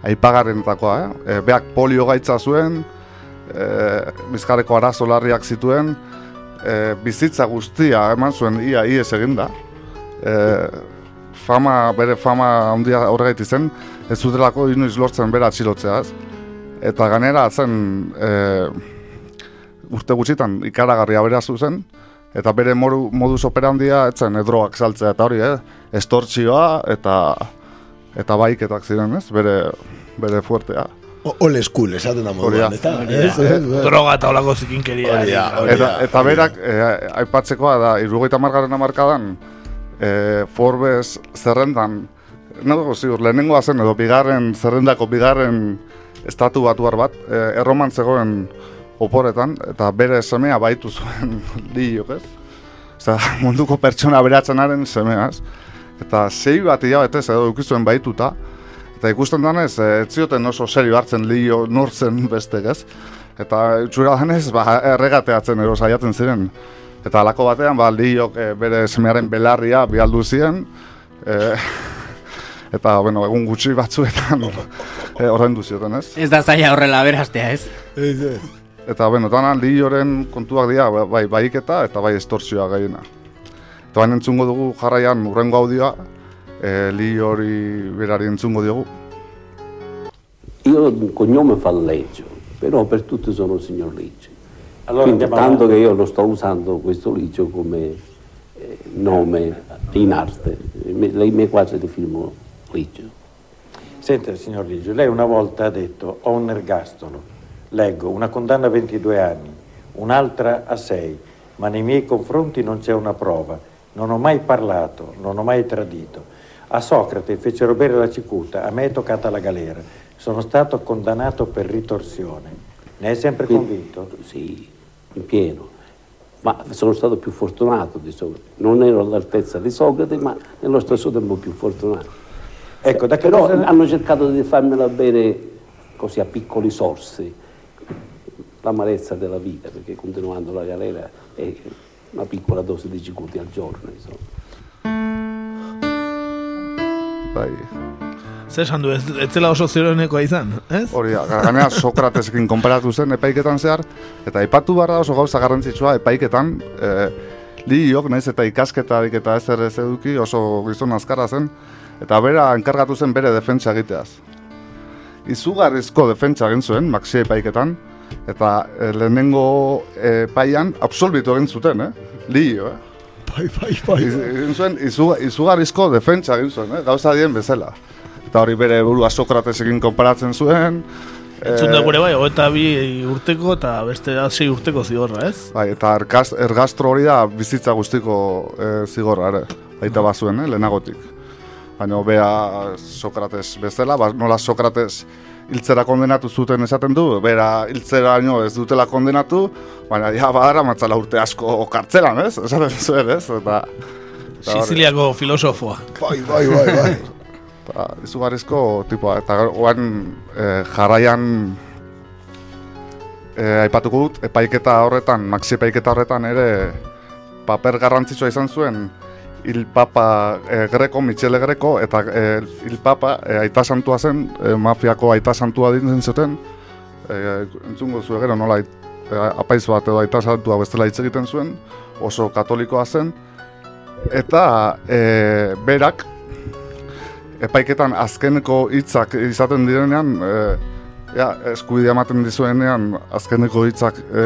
aipagarrenetakoa, eh? E, beak polio gaitza zuen, e, bizkarreko arazo larriak zituen, e, bizitza guztia eman zuen ia ies eginda. E, fama, bere fama handia horregait zen, ez zutelako inoiz lortzen bera atxilotzea, ez? Eta ganera zen e, urte gutxitan ikaragarria bera zuzen, eta bere moru, modus operandia etzen edroak saltzea eta hori, eh? estortzioa eta eta baiketak ziren, ez? Bere, bere fuertea. Old school, esaten da moduan, ez. Droga eta olako zikinkeria. Eta, eta berak, eh, aipatzekoa da, irugaita margarren amarkadan, eh, Forbes zerrendan, nago ziur, lehenengoa zen edo bigarren, zerrendako bigarren estatu batuar bat, eh, erroman zegoen oporretan, eta bere semea baitu zuen liok, ez? Osea, munduko pertsona beratzenaren semeaz. Eta sei bat hilabetez edo ukizuen baituta, eta ikusten danez, eh, ez zioten oso serio hartzen lio nortzen bestek, ez? Eta utxura danez, ba, erregateatzen ero saiatzen ziren. Eta alako batean, ba, liok eh, bere semearen belarria bialdu ziren, eh, eta, bueno, egun gutxi batzuetan eh, ordaindu zioten, ez? Ez da zaila horrela beraztea, ez? Ez, ez. Eta, bueno, dana lioren kontuak dira, bai, baiketa eta bai estortzioa gaiena. Eta baina entzungo dugu jarraian urrengo audioa, e, li hori berari entzungo diogu. Io il cognome falleggio, però per tutti sono il signor Licio. Allora Quindi tanto avanti. che io lo sto usando questo Licio come eh, nome in arte. Le mie quasi di film Licio. Senta, signor Ligio, lei una volta ha detto ho un ergastolo, leggo una condanna a 22 anni, un'altra a 6, ma nei miei confronti non c'è una prova, non ho mai parlato, non ho mai tradito. A Socrate fecero bere la cicuta, a me è toccata la galera, sono stato condannato per ritorsione. Ne è sempre Quindi- convinto? Sì, in pieno. Ma sono stato più fortunato di Socrate. Non ero all'altezza di Socrate, ma nello stesso tempo più fortunato. Ecco, da che Però cosa- hanno cercato di farmela bere così a piccoli sorsi, l'amarezza della vita, perché continuando la galera è una piccola dose di cicuti al giorno, insomma. Bai, Zer esan du, ez, ez zela oso zeroenekoa izan, ez? hori da, ganea Sokratesekin konparatu zen epaiketan zehar, eta aipatu behar da oso gauza garrantzitsua epaiketan, e, liok, naiz eta ikasketarik eta ezer ez eduki oso gizon azkarra zen, eta bera enkargatu zen bere defentsa egiteaz. Izugarrizko defentsa egin zuen, maxi epaiketan, eta e, lehenengo epaian absolbitu egin zuten, eh? Lio, eh? Bai, bai, bai. Iz- Egin zuen, izu, izugarrizko defentsa egin zuen, eh? gauza dien bezala. Eta hori bere burua Sokratesekin konparatzen zuen. Entzun eh, dugu ere bai, eta bi urteko eta beste da sei urteko zigorra, ez? Bai, eta ergaz, ergastro hori da bizitza guztiko e, zigorra, ere. Baita bazuen, eh, lehenagotik. Baina bea Sokrates bezala, ba, nola Sokrates hiltzera kondenatu zuten esaten du, bera hiltzera ez dutela kondenatu, baina ja badara matzala urte asko kartzelan, ez? Esaten zuen, ez? Eta, eta Siziliako filosofoa. Bai, bai, bai, bai. Eta izugarrizko tipoa, eta oan e, jarraian e, aipatuko dut, epaiketa horretan, maxi epaiketa horretan ere paper garrantzitsua izan zuen Il Papa e, Greco, Michele Greco, eta e, Il Papa e, aita santua zen, e, mafiako aita santua dintzen zuten, e, entzungo zu gero nola e, apaiz bat edo aita santua bestela hitz egiten zuen, oso katolikoa zen, eta e, berak epaiketan azkeneko hitzak izaten direnean, e, ja, eskubidea ematen dizuenean azkeneko hitzak e,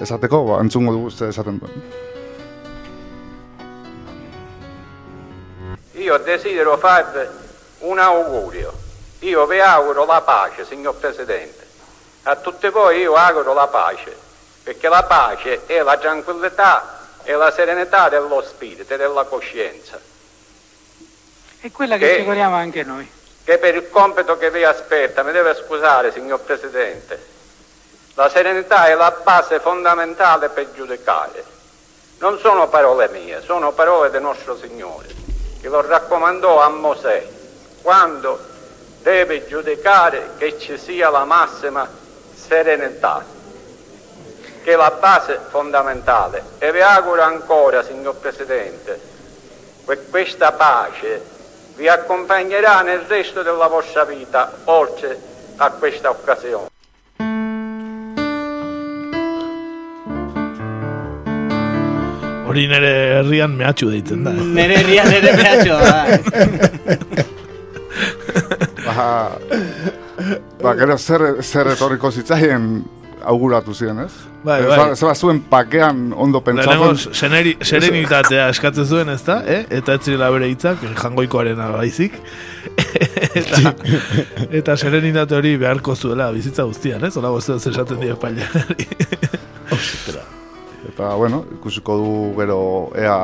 esateko, ba, entzungo dugu ze esaten duen. Io desidero farvi un augurio. Io vi auguro la pace, signor Presidente. A tutti voi io auguro la pace, perché la pace è la tranquillità e la serenità dello spirito e della coscienza. È quella che Che- ci auguriamo anche noi. Che per il compito che vi aspetta, mi deve scusare, signor Presidente, La serenità è la base fondamentale per giudicare. Non sono parole mie, sono parole del nostro Signore, che lo raccomandò a Mosè quando deve giudicare che ci sia la massima serenità, che è la base fondamentale. E vi auguro ancora, signor Presidente, che questa pace vi accompagnerà nel resto della vostra vita, oltre a questa occasione. Hori nere herrian mehatxu deitzen da. eh? Nere herrian ere mehatxu da. Ba, ba, gero zer, zer etorriko zitzaien auguratu ziren, ez? Bai, bai. ba- Zeba zuen pakean ondo Lehenengo pentsatzen. seneri, serenitatea eskatzen zuen, ez da? Eh? Eta ez zirela bere hitzak, jangoikoaren baizik. eta, eta serenitate hori beharko zuela bizitza guztian, ez? Hola guztian esaten die espailari. Eta, bueno, ikusiko du gero ea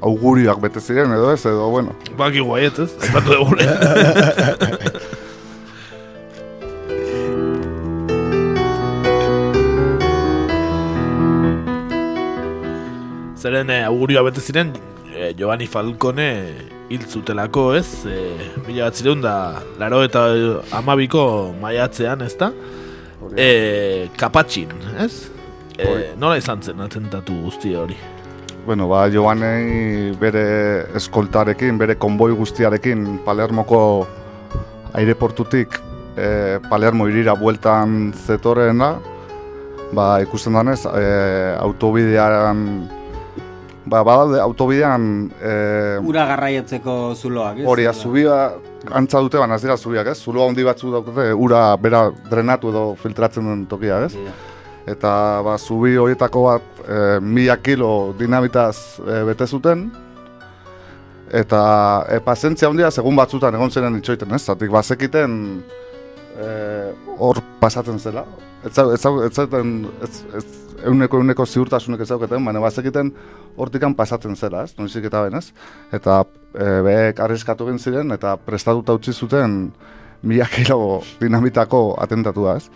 augurioak bete ziren edo ez, edo, bueno. Baki guaiet, ez? Aipatu Zeren eh, augurioa bete ziren eh, Giovanni Falcone hil zutelako, ez? Eh, mila bat zireun da laro eta amabiko maiatzean, ez da? Eh, kapatxin, ez? Eh, nola izan zen atentatu guzti hori? Bueno, ba, Giovanni bere eskoltarekin, bere konboi guztiarekin Palermoko aireportutik e, Palermo irira bueltan zetorrena, ba, ikusten danez, e, autobidean, ba, badaude autobidean e, Ura garraietzeko zuloak, ez? hori azubia antza dute, baina ez dira zubiak, ez? Zulo handi batzu daukate, ura bera drenatu edo filtratzen den tokia, ez? Eta ba, zubi horietako bat e, mila kilo dinamitaz e, bete zuten, eta e, pazientzia handia segun batzutan egon ziren itxoiten, ez? Zatik bazekiten e, hor pasatzen zela. Ez ez zau- ez zaten, ez, ez, euneko euneko ziurtasunek ez zauketen, baina bazekiten hortikan pasatzen zela, ez? Noizik eta ben, ez? Eta e, behek arriskatu ziren eta prestatuta utzi zuten mila kilo dinamitako atentatua, ez?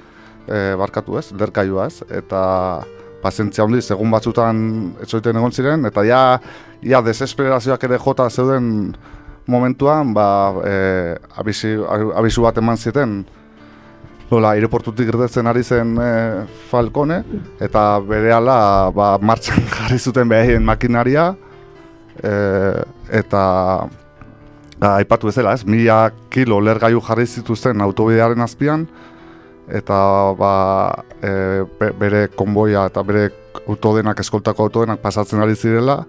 E, barkatu ez, lerkailua ez, eta pazientzia handiz egun batzutan etxoiten egon ziren, eta ja, ja desesperazioak ere jota zeuden momentuan, ba, e, abisi, abisu bat eman zieten, nola, aireportutik irtetzen ari zen e, Falcone, eta berehala ba, martxan jarri zuten behien makinaria, e, eta a, aipatu ezela, ez, mila kilo lergailu jarri zituzten autobidearen azpian, eta ba, e, be- bere konboia eta bere autodenak, eskoltako autodenak pasatzen ari zirela,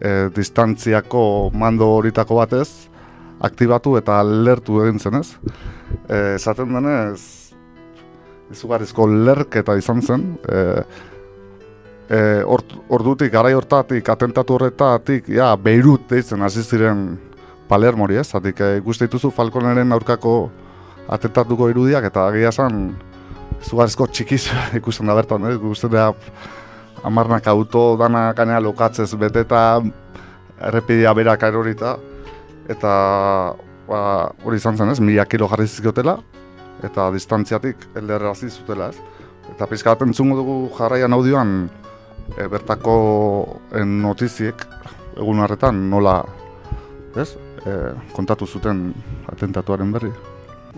e, distantziako mando horitako batez, aktibatu eta lertu egin zen, ez? Esaten denez, izugarrizko lerketa izan zen, e, e, ordutik, garai hortatik, atentatu horretatik, ja, Beirut deitzen hasi ziren Palermori, ez? Zatik, e, Falconeren aurkako atentatuko irudiak, eta agia esan, izugarrizko txikiz ikusten da bertan, eh? ikusten da amarnak auto dana gainera lokatzez beteta errepidea berak erorita eta ba, hori izan zen ez, mila kilo jarri zizkiotela eta distantziatik elderrazi zutela ez. Eta pizka bat entzungo dugu jarraian audioan e, bertako e, notiziek egun harretan nola ez, e, kontatu zuten atentatuaren berri.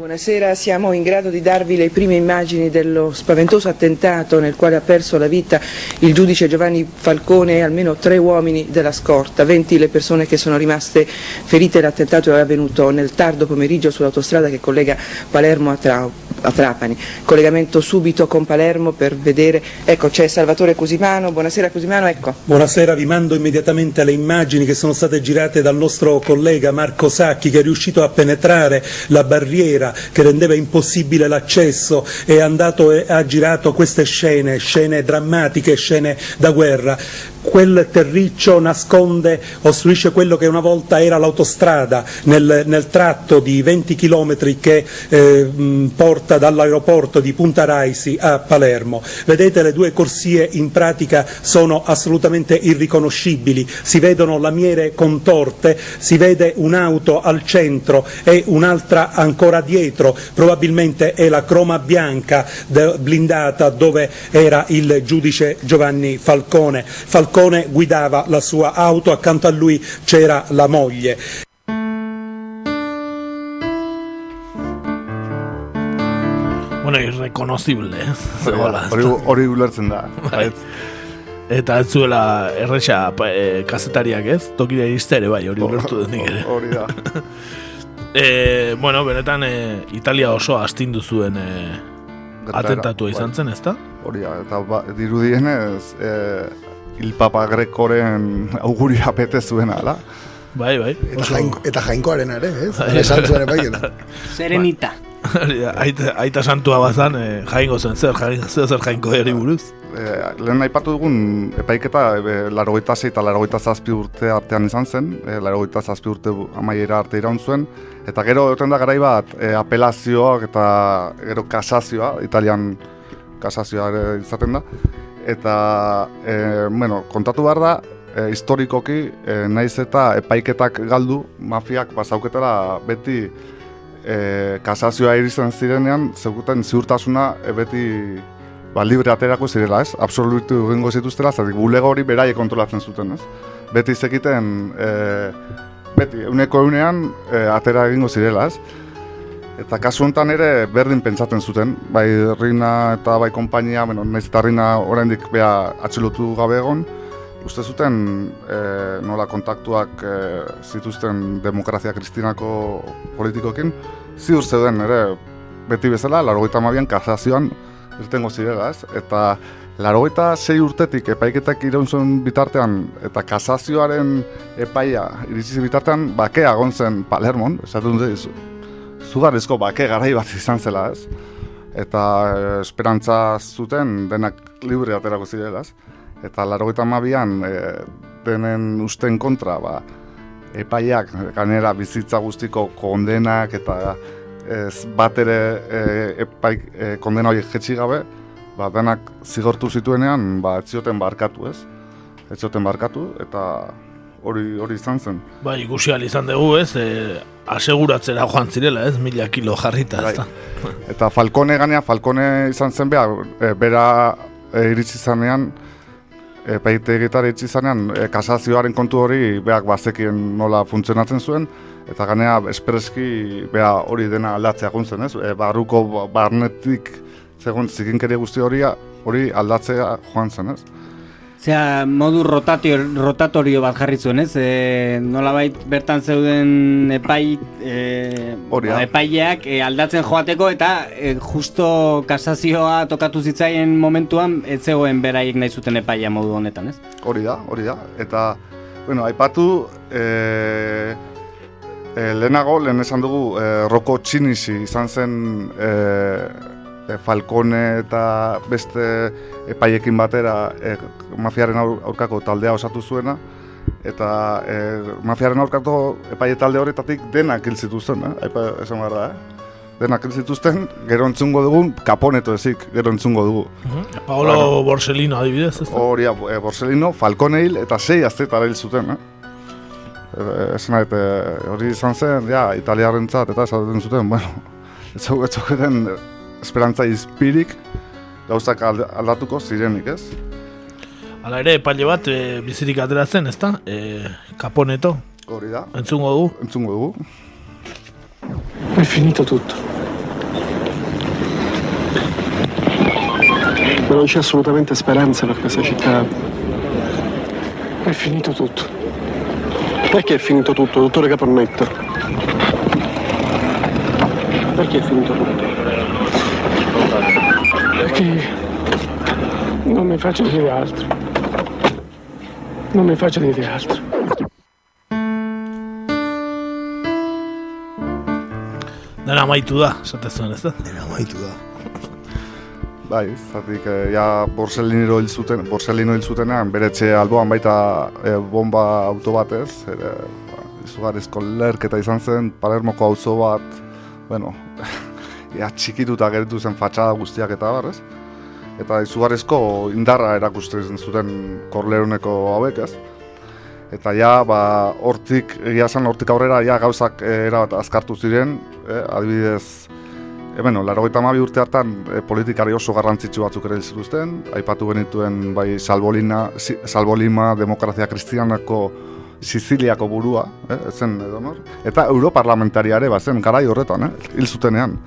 Buonasera, siamo in grado di darvi le prime immagini dello spaventoso attentato nel quale ha perso la vita il giudice Giovanni Falcone e almeno tre uomini della scorta, 20 le persone che sono rimaste ferite. L'attentato è avvenuto nel tardo pomeriggio sull'autostrada che collega Palermo a, Tra- a Trapani. Collegamento subito con Palermo per vedere. Ecco, c'è Salvatore Cusimano. Buonasera Cusimano, ecco. Buonasera, vi mando immediatamente le immagini che sono state girate dal nostro collega Marco Sacchi che è riuscito a penetrare la barriera che rendeva impossibile l'accesso e ha girato queste scene, scene drammatiche, scene da guerra. Quel terriccio nasconde, ostruisce quello che una volta era l'autostrada nel, nel tratto di 20 km che eh, porta dall'aeroporto di Punta Raisi a Palermo. Vedete le due corsie in pratica sono assolutamente irriconoscibili, si vedono lamiere contorte, si vede un'auto al centro e un'altra ancora dietro, probabilmente è la croma bianca blindata dove era il giudice Giovanni Falcone. Falcone guidava la sua auto, accanto a lui c'era la moglie. Bueno, irreconocible, eh? Hori, hori ulertzen da. Bai. Eta ez zuela erresa eh, kazetariak ez, tokira iriste ere bai, hori ulertu dut nik ere. Hori da. Eh, bueno, benetan eh, Italia oso astindu zuen Gertaera, atentatua izan bai. zen, ezta? Hori da, eta ba, dirudienez, eh, il Papa Grekoren auguria bete zuena, ala? Bai, bai. Eta, jain, eta jainkoaren ere, ez? Bai. Esan zuen epaiketa. Serenita. Da, aita, aita santua bazan, eh, jaingo zen zer, jaingo zer, zer jainko eri buruz. E, lehen aipatu dugun epaiketa e, larogeita zei eta larogeita zazpi urte artean izan zen, e, larogeita zazpi urte amaiera arte iraun zuen, eta gero egoten da garai bat e, apelazioak eta gero kasazioa, italian kasazioa ere izaten da, eta e, bueno, kontatu behar da, e, historikoki e, naiz eta epaiketak galdu, mafiak bazauketara beti e, kasazioa irizten zirenean, zeukuten ziurtasuna e, beti ba, libre aterako zirela, ez? Absolutu egingo zituztela, zertik bulego hori beraiek kontrolatzen zuten, ez? Beti zekiten, e, beti, euneko eunean e, atera egingo zirela, ez? Eta kasu honetan ere berdin pentsatzen zuten, bai Rina eta bai konpainia, bueno, naiz eta Rina oraindik bea atxilotu gabe egon, uste zuten e, nola kontaktuak e, zituzten demokrazia kristinako politikoekin, ziur zeuden ere beti bezala, larogeita mabian kasazioan irtengo zirela, ez? Eta larogeita sei urtetik epaiketak iraun zuen bitartean eta kasazioaren epaia iritsi bitartean bakea egon zen Palermon, esaten dut zugarrizko bake garai bat izan zela, ez? Eta eh, esperantza zuten denak libre aterako zirela, ez? Eta larogeita mabian denen usten kontra, ba, epaiak, ganera bizitza guztiko kondenak eta ez bat ere e, epaik, e, kondena horiek jetxi gabe, ba, denak zigortu zituenean, ba, ez zioten barkatu, ez? Ez zioten barkatu, eta hori hori izan zen. Bai, ikusi ahal izan dugu, ez, e, aseguratzera joan zirela, ez, mila kilo jarrita, ez da. Eta Falcone ganea, Falcone izan zen beha, e, bera e, iritsi zanean, e, epaitegietara iritsi zanean, e, kasazioaren kontu hori beak bazekien nola funtzionatzen zuen, eta ganea espreski beha hori dena aldatzea egon zen, ez? E, barruko ba- barnetik zegoen zikinkeri guzti hori, hori aldatzea joan zen, ez? Zea, modu rotatio, rotatorio bat jarri zuen, ez? E, nolabait bertan zeuden epai, e, ba, epaileak e, aldatzen joateko eta e, justo kasazioa tokatu zitzaien momentuan ez zegoen beraiek nahi zuten epaia modu honetan, ez? Hori da, hori da. Eta, bueno, aipatu, e, e, lehenago, lehen esan dugu, e, Roko Txinisi izan zen e, Falcone eta beste epaiekin batera e, mafiaren aur- aurkako taldea osatu zuena, eta e, mafiaren aurkako epaile talde horretatik denak hil zituzten, eh? Aipa, esan behar da, eh? Denak hil zituzten, gero entzungo dugun, kaponeto ezik, gero entzungo dugu. Paolo Borsellino adibidez, ez da? Hori, e, Borsellino, Falcone hil eta sei aztetara hil zuten, eh? Esan e, hori izan zen, ja, italiarrentzat eta esaten zuten, bueno, ez zauketen esperantza izpirik gauzak aldatuko zirenik, ez? Hala ere, epaile bat e, bizirik ateratzen, ez da? E, kaponeto. Hori da. Entzungo dugu? Entzungo dugu. È finito tutto. Ma non c'è assolutamente speranza per questa città. È finito tutto. Perché è finito tutto, dottore Caponnetto? Perché è finito tutto? Perché non mi faccio dire altro. Non mi faccio dire altro. Dena amaitu da, esate zuen, ez da? Dena amaitu da. bai, zatik, e, ja, Borsellino hil zuten, Borsellino hil zutenean, bere etxe alboan baita e, bomba auto batez, ere, ba, izugarrizko lerketa izan zen, Palermoko auzo bat, bueno, ja, txikituta geritu zen fatxada guztiak eta barrez. Eta izugarrizko indarra erakusten zuten korleuneko hauek ez. Eta ja, ba, hortik, egia esan hortik aurrera, ja, gauzak e, erabat azkartu ziren, eh, adibidez, E, bueno, laro urte hartan e, politikari oso garrantzitsu batzuk ere zituzten, aipatu genituen bai Salbolina, si, Salbolima Demokrazia Kristianako Siziliako burua, eh, zen edo nor? Eta Europarlamentariare bazen garai horretan, eh, hil zutenean.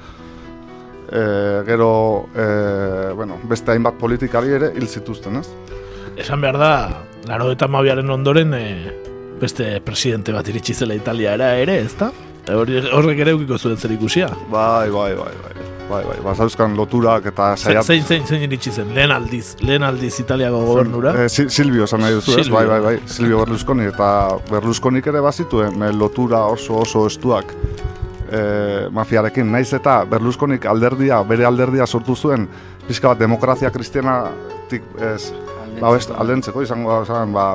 E, gero, e, bueno, beste hainbat politikari ere hil zituzten, ez? Esan behar da, laro eta mabiaren ondoren e, beste presidente bat iritsi zela Italia era ere, ez da? Horrek ere eukiko zuen zer ikusia. Bai, bai, bai, bai. Bai, bai, bazauzkan loturak eta saiat... Zein, zein, zein iritsi zen, lehen aldiz, lehen aldiz Italiako gobernura. Eh, Silvio esan nahi duzu, ez? Bai, bai, bai, Silvio Berlusconi, eta Berlusconik ere bazituen lotura oso oso estuak eh, mafiarekin. Naiz eta Berlusconik alderdia, bere alderdia sortu zuen, pixka bat demokrazia kristianatik, ez, ba, best, aldentzeko izango da, ba,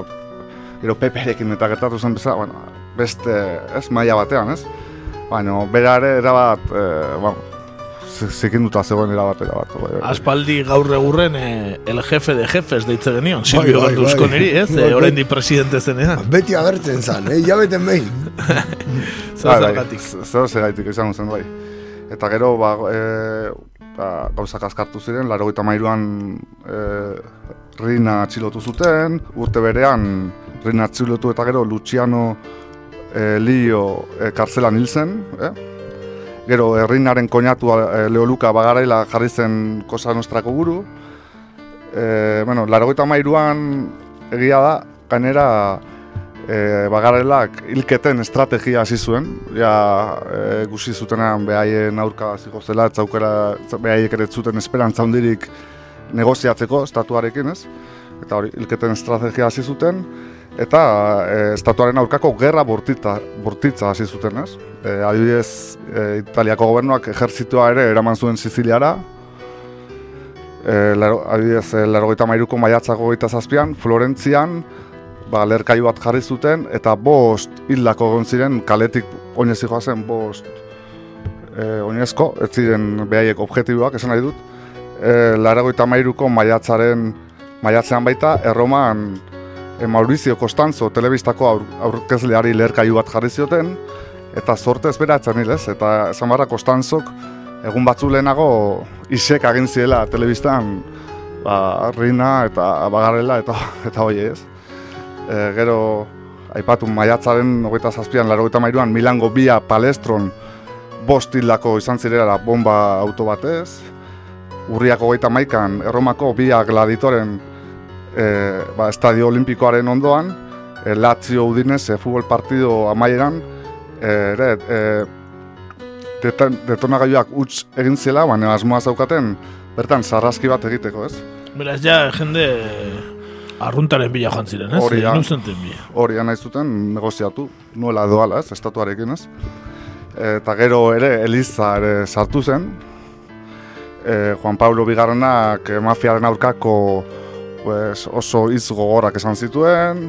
gero peperekin eta gertatu zen bezala, bueno, beste, ez, maila batean, ez? Baina, bera ere, erabat, e, ba, zikinduta zegoen erabat, erabat. Bai, bai. Aspaldi gaur egurren eh, el jefe de jefes deitze genion, Bai, Silvio bai, bai. ez? Bai, Eh, bai. orain di presidente zenean. Beti agertzen zan, eh? Jabeten behin. Zer Bai, bai, zergatik. Zer zergatik izango zen, bai. Eta gero, ba, e, ba, gauzak askartu ziren, laro gita mairuan e, Rina atxilotu zuten, urte berean Rina atxilotu eta gero Luciano e, Lio e, kartzelan hil zen, eh? Gero, errinaren koñatu e, Leoluka bagaraila jarri zen Kosa Nostrako buru. E, bueno, laro mairuan egia da, gainera e, bagarelak hilketen estrategia hasi zuen. Ja, e, gusi zutenean behaien aurka ziko zela, ez zaukera, behaiek ere zuten esperantza hundirik negoziatzeko estatuarekin, ez? Eta hori, hilketen estrategia hasi zuten, eta e, estatuaren aurkako gerra bortita, bortitza hasi zuten, ez? E, adibidez, e, Italiako gobernuak ejertzitoa ere eraman zuen Siziliara, e, laro, adibidez, e, laro mairuko maiatzako gaita zazpian, Florentzian, ba, lerkailu bat jarri zuten, eta bost hildako egon ziren kaletik oinez zen bost e, oinezko, ez ziren behaiek objektiboak, esan nahi dut. E, Laragoita mairuko maiatzaren maiatzean baita, erroman Maurizio Costanzo telebistako aur, aurkezleari leherkailu bat jarri zioten, eta sortez beratzen hil ez, eta esan barra Costanzok egun batzu lehenago isek agin ziela telebistan ba, Rina eta Bagarela eta eta hoi ez. E, gero, aipatu maiatzaren hogeita zazpian, laro mairuan, Milango bia palestron bost hildako izan zirela bomba auto batez. Urriako hogeita maikan, Erromako bia gladitoren e, ba, estadio olimpikoaren ondoan, e, Lazio Udinese futbol partido amaieran, e, ere, e, detonagailuak utz egin zela, baina asmoa zaukaten, bertan sarraski bat egiteko, ez? Beraz, ja, jende arruntaren bila joan ziren, ez? Hori bila. Hori nahi zuten negoziatu, nuela doala ez, estatuarekin ez. Eta gero ere Eliza ere sartu zen. E, Juan Pablo Bigarrenak eh, mafiaren aurkako pues, oso hitz gogorak esan zituen.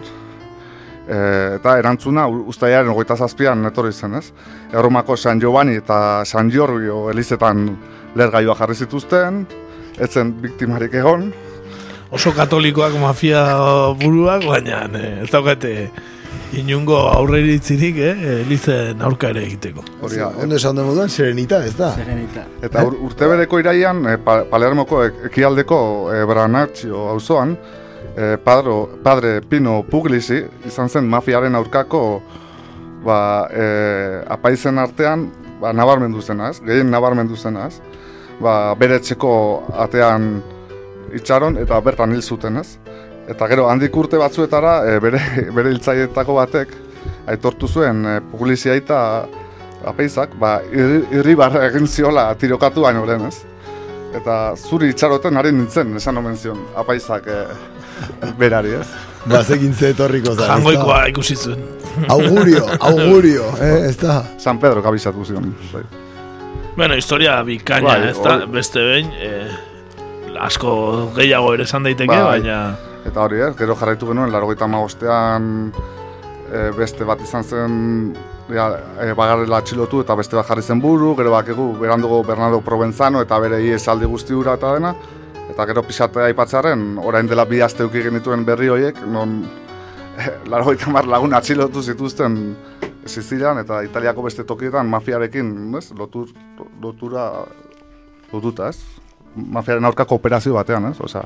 E, eta erantzuna u- uztailaren hogeita zazpian etorri zen ez. Erromako San Giovanni eta San Giorgio Elizetan lergailua jarri zituzten. Ez zen biktimarik egon. Oso katolikoak mafia buruak, baina ez daukate inungo aurreiritzirik, eh, elizen aurka ere egiteko. Hori da. Ondo esan den moduan, serenita, ez da? Serenita. Eta ur, urtebereko iraian, e, pa, Palermoko ek- ekialdeko e, Branaccio auzoan, e, padro, padre Pino Puglisi izan zen mafiaren aurkako ba, e, apaizen artean ba, nabarmendu zenaz, gehien nabarmendu zenaz, ba, bere etxeko atean itxaron eta bertan hil zuten ez. Eta gero handik urte batzuetara e, bere, bere hiltzaietako batek aitortu zuen e, Puglisi aita apeizak, ba, irri, irribarra egin ziola tirokatu baino lehen, ez? Eta zuri itxaroten ari nintzen, esan omen zion, apaizak e, berari, ez? Bazekin ze etorriko zara? Jangoikoa ikusi zuen. Augurio, augurio, eh, ez da? San Pedro kabizatu zion. Bai. Bueno, historia bikaina, Bai, ez da, beste behin, eh, asko gehiago ere esan daiteke, Bai. baina... Eta hori ez, gero jarraitu genuen, larogeita magostean e, beste bat izan zen ja, e, bagarrela atxilotu eta beste bat jarri zen buru, gero bakegu berandugo Bernardo Provenzano eta bere esaldi guzti hura eta dena, eta gero pixatea aipatzaren, orain dela bi aste uki genituen berri horiek, non e, larogeita mar lagun atxilotu zituzten Sizilian eta Italiako beste tokietan mafiarekin, ez, lotur, lotura lotuta, ez? Mafiaren aurkako operazio batean, ez? Osea,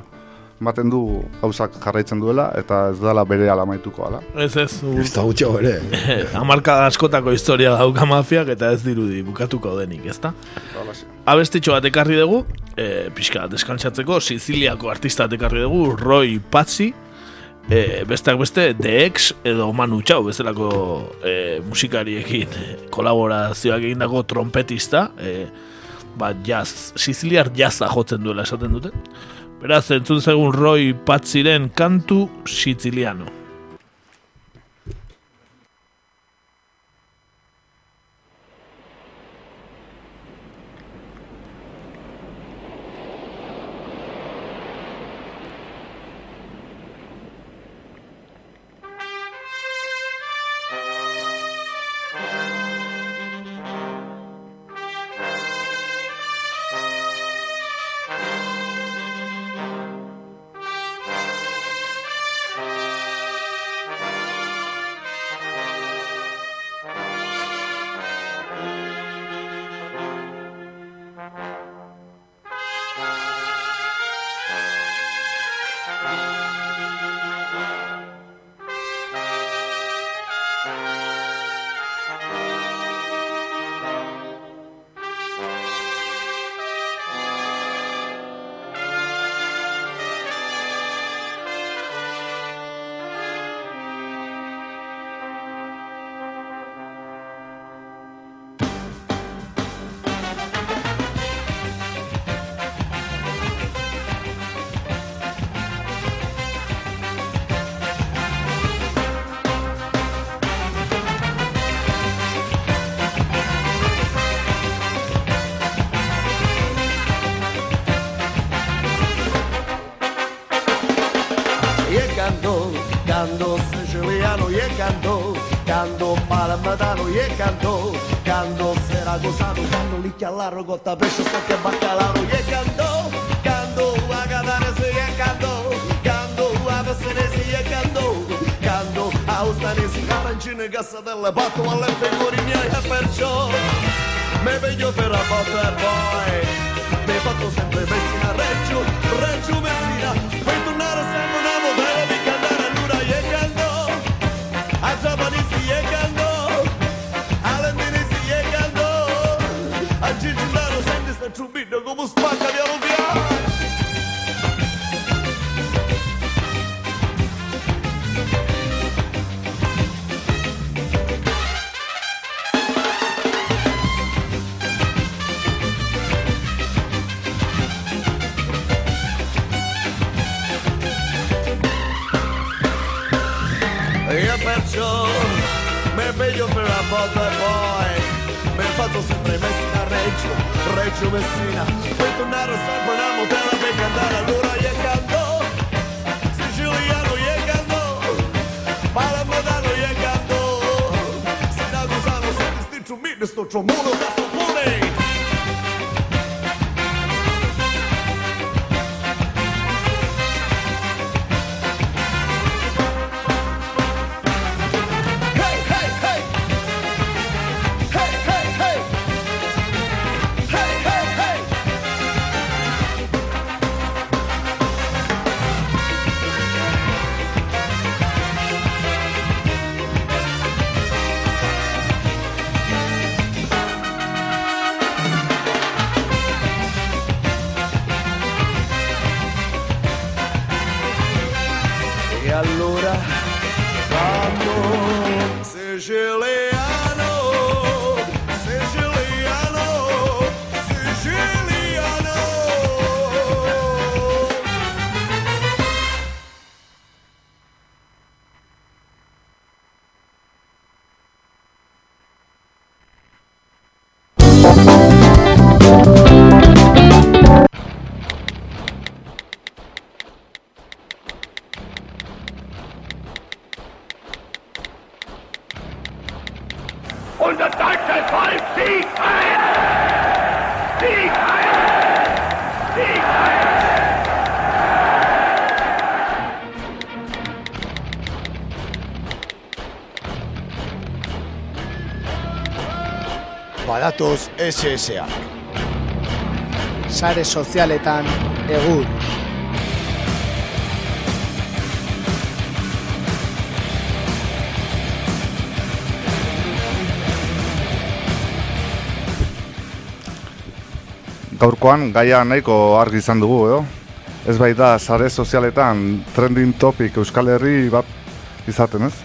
ematen du gauzak jarraitzen duela eta ez dela bere alamaituko ala. Ez ez. Ez da gutxo ere. Amarka askotako historia dauka mafiak eta ez dirudi bukatuko denik, ezta? Abestitxo bat ekarri dugu, e, pixka deskantsatzeko, Siziliako artista ekarri dugu, Roy Pazzi, e, besteak beste, The X edo Manu Chao, bezalako e, musikariekin kolaborazioak egindako trompetista, e, ba, jazz, Siziliar jazza jotzen duela esaten dute. Beraz, entzun zegun Roy Pazziren kantu siciliano. Badatoz SSA. Sare sozialetan egur. Gaurkoan gaia nahiko argi izan dugu, edo? Ez baita sare sozialetan trending topic Euskal Herri bat izaten, ez?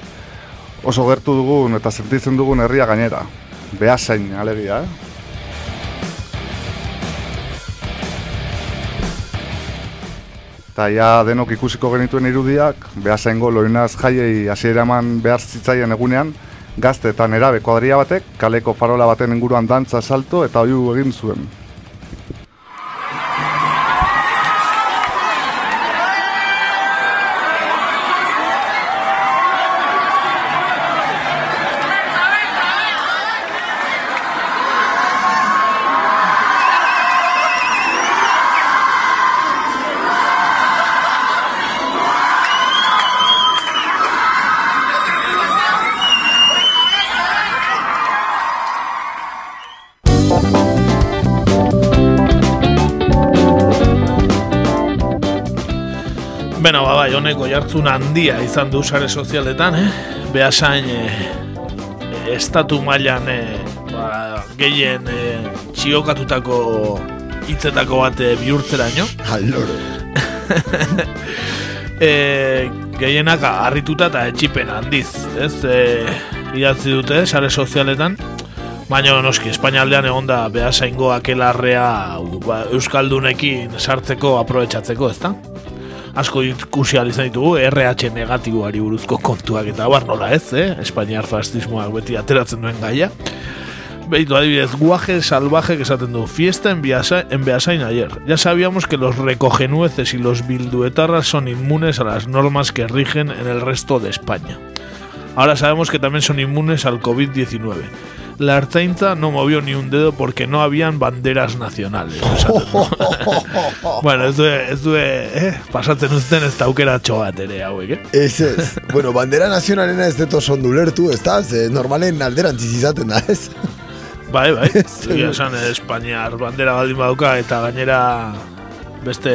Oso gertu dugun eta sentitzen dugun herria gainera. Beasain alegia, eh? Eta ja denok ikusiko genituen irudiak, behasaingo loinaz jaiei hasiera eman behar zitzaien egunean, gazte eta nerabe kuadria batek, kaleko farola baten inguruan dantza salto eta oiu egin zuen. Jartzun handia izan du sare sozialetan, eh? Beasain eh, estatu mailan eh, ba, gehien eh, txiokatutako hitzetako bat eh, bihurtzeraino. Allora. e, gehienak harrituta eta etxipen handiz, ez? E, idatzi dute sare sozialetan. Baina noski, Espainialdean egon da behasaingo akelarrea ba, Euskaldunekin sartzeko aprobetsatzeko, ezta? Asko ikusi izan ditugu, RH negatiboari buruzko kontuak eta bar nola ez, eh? Espainiar fascismoak beti ateratzen duen gaia. Beitu, adibidez, guaje salvaje que esaten du, fiesta en, Biasa, en Beasain ayer. Ya sabíamos que los recogenueces y los bilduetarras son inmunes a las normas que rigen en el resto de España. Ahora sabemos que también son inmunes al COVID-19. La Arzainza no movió ni un dedo porque no habían banderas nacionales. bueno, ez du, ez du eh, pasatzen uzten ez daukeratxo bat ere hauek, eh? Ez ez. bueno, bandera nazionalena ez deto sondu lertu, ez da? Ze normalen alderantziz izaten da, ez? Bai, bai. Egia esan eh, Espainiar bandera baldin baduka eta gainera beste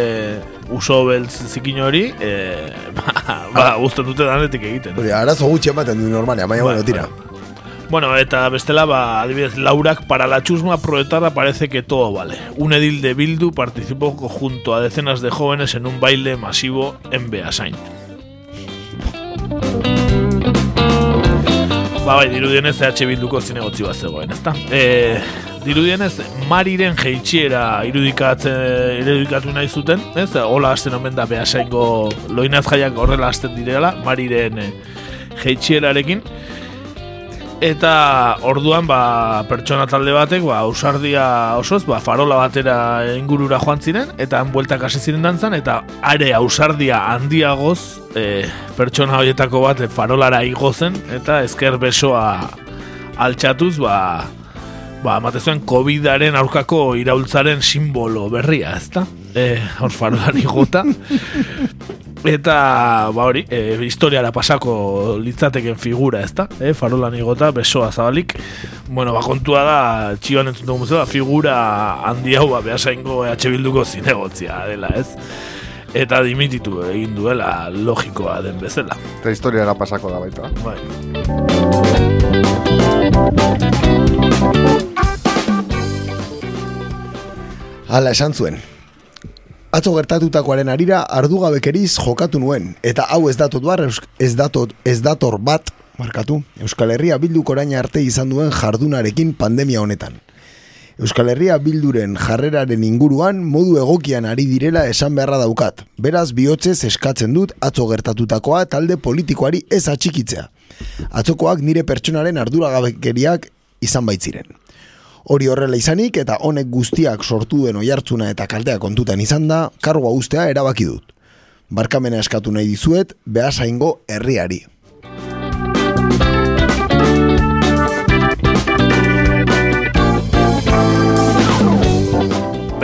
uso beltz zikin hori, eh, ba, ba guztien dute danetik egiten. Hori, arazo gutxi ematen du normalean, baina, Bai, bueno, tira. Bueno, eta bestela, ba, adibidez, Laurak, para la chusma proletarra parece que todo vale. Un edil de Bildu participó junto a decenas de jóvenes en un baile masivo en Beasain. Ba, bai, dirudienez EH Bilduko zinegotzi bat zegoen, ezta? E, dirudienez, Mariren jeitxiera irudikatzen, irudikatu nahi zuten, ez? Hola hasten omen da behasaingo loinaz jaiak horrela hasten direla, Mariren e, jeitxierarekin. Eta orduan ba, pertsona talde batek ba, ausardia osoz ba, farola batera ingurura joan ziren eta han bueltak hasi ziren dantzan eta are ausardia handiagoz e, pertsona horietako bat e, farolara igo zen eta ezker besoa altxatuz ba, ba, emate zuen COVID-aren aurkako iraultzaren simbolo berria, ezta? E, hor farolan igota. Eta, ba hori, e, historiara pasako litzateken figura, ezta? E, farolan igota, besoa zabalik. Bueno, ba, kontua da, txioan entzun dugu muzela, figura handi hau, ba, behasaingo EH Bilduko zinegotzia dela, ez? Eta dimititu egin duela logikoa den bezala. Eta historiara pasako da baita. Bai. Hala esan zuen. Atzo gertatutakoaren arira ardugabekeriz jokatu nuen, eta hau ez datot bar, ez datot, ez dator bat, markatu, Euskal Herria bilduk orain arte izan duen jardunarekin pandemia honetan. Euskal Herria bilduren jarreraren inguruan modu egokian ari direla esan beharra daukat. Beraz bihotzez eskatzen dut atzo gertatutakoa talde politikoari ez atxikitzea. Atzokoak nire pertsonaren arduragabekeriak izan baitziren. Hori horrela izanik eta honek guztiak sortu den oihartzuna eta kaltea kontutan izan da, kargoa ustea erabaki dut. Barkamena eskatu nahi dizuet, behasaingo herriari.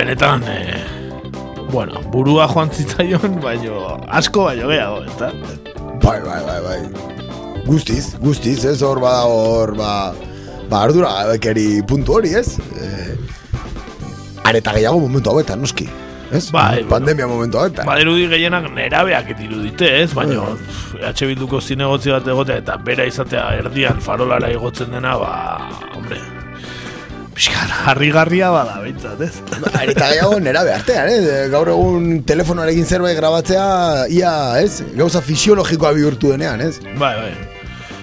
benetan, e, bueno, burua joan zitzaion, baino, asko baino gehiago, ez da? Bai, bai, bai, bai. Guztiz, guztiz, ez hor bada hor, ba, ba ardura gabekeri puntu hori, ez? E, areta gehiago momentu hauetan, noski. Ez? Bai, Pandemia momentu hauetan. Badirudi gehienak nerabeak dirudite, ez? Baina, EH Bilduko zinegotzi bat egotea eta bera izatea erdian farolara igotzen dena, ba, hombre, pixkar, harrigarria bada, behintzat, ez? Eta gehiago nerabe artean, ez? Gaur egun telefonarekin zerbait grabatzea, ia, ez? Gauza fisiologikoa bihurtu denean, ez? Bai, bai.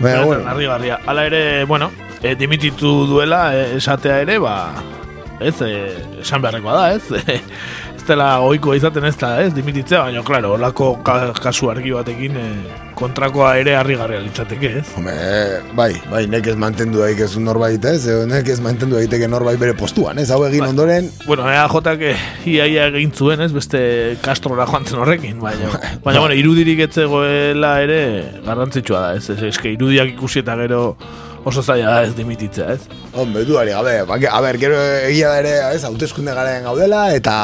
Baina, bueno. harrigarria. Hala ere, bueno, e, dimititu duela e, esatea ere, ba, ez, e, esan beharrekoa da, ez? ez dela oikoa izaten ez da, ez, dimititzea, baina, klaro, olako ka, kasu argi batekin e, kontrakoa ere harrigarria litzateke, ez? Home, bai, bai, nek ez mantendu daik ez norbait, ez? Nek ez mantendu daiteke norbait bere postuan, ez? Hau egin ondoren, Bueno, EAJak eh, iaia egin zuen, ez, beste Castrora joan zen horrekin, baina, baina, bueno, irudirik etzegoela ere garrantzitsua da, ez, ez, eske irudiak ikusi eta gero oso zaila da ez dimititzea, ez? Hombre, duari gabe, ba, a ber, gero egia da ere, ez, hauteskunde garen gaudela, eta...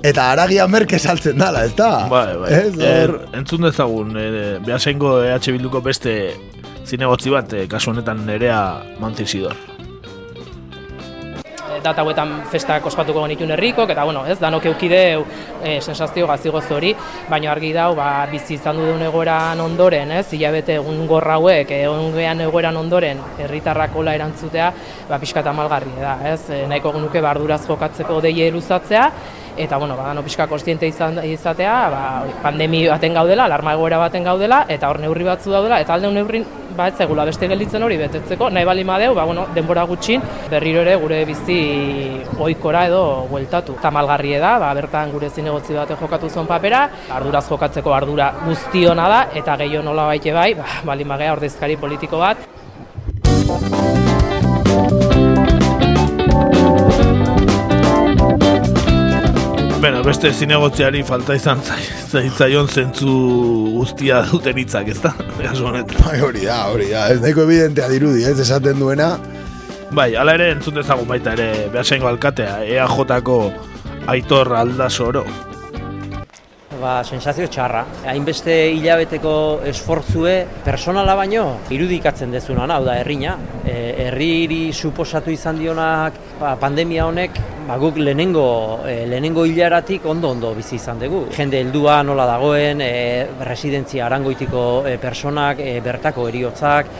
Eta aragia merke saltzen dala, ez da? Bai, bai. Ez. Er, entzun dezagun, e, behasengo EH Bilduko beste zinegotzi bat, e, kasu honetan nerea mantizidor. Data hauetan festak ospatuko genituen herrikok, eta bueno, ez, danok eukideu e, sensazio gazigoz hori, baina argi dau, ba, bizi izan duen egoeran ondoren, ez, hilabete egun gorra hauek, egun egoeran ondoren, herritarrak hola erantzutea, ba, pixka eta da, ez, e, nahiko genuke barduraz jokatzeko deie eruzatzea, eta bueno, ba, no pixka kostiente izan izatea, ba, pandemi baten gaudela, alarma egoera baten gaudela, eta hor neurri batzu daudela, eta alde neurrin ba ez zegula beste gelditzen hori betetzeko, nahi bali madeu, ba, bueno, denbora gutxin, berriro ere gure bizi oikora edo bueltatu. Tamalgarrie da, ba, bertan gure zinegotzi bate jokatu zuen papera, arduraz jokatzeko ardura guztiona da, eta gehiago nola baite bai, ba, bali magea ordezkari politiko bat, Bueno, beste zinegotziari falta izan zai- zaitzaion zentzu guztia duten hitzak, ez da? Bai, hori da, hori da, ez nahiko evidentea dirudi, ez, esaten duena, Bai, ala ere entzun dezagun baita ere behasengo alkatea, EAJ-ko Aitor Aldasoro. Ba, sensazio txarra. Hainbeste hilabeteko esfortzue personala baino irudikatzen dezuna, hau da herrina. E, herriri suposatu izan dionak ba, pandemia honek ba, guk lehenengo, e, lehenengo hilaratik ondo ondo bizi izan dugu. Jende heldua nola dagoen, e, residentzia arangoitiko e, personak, e, bertako eriotzak,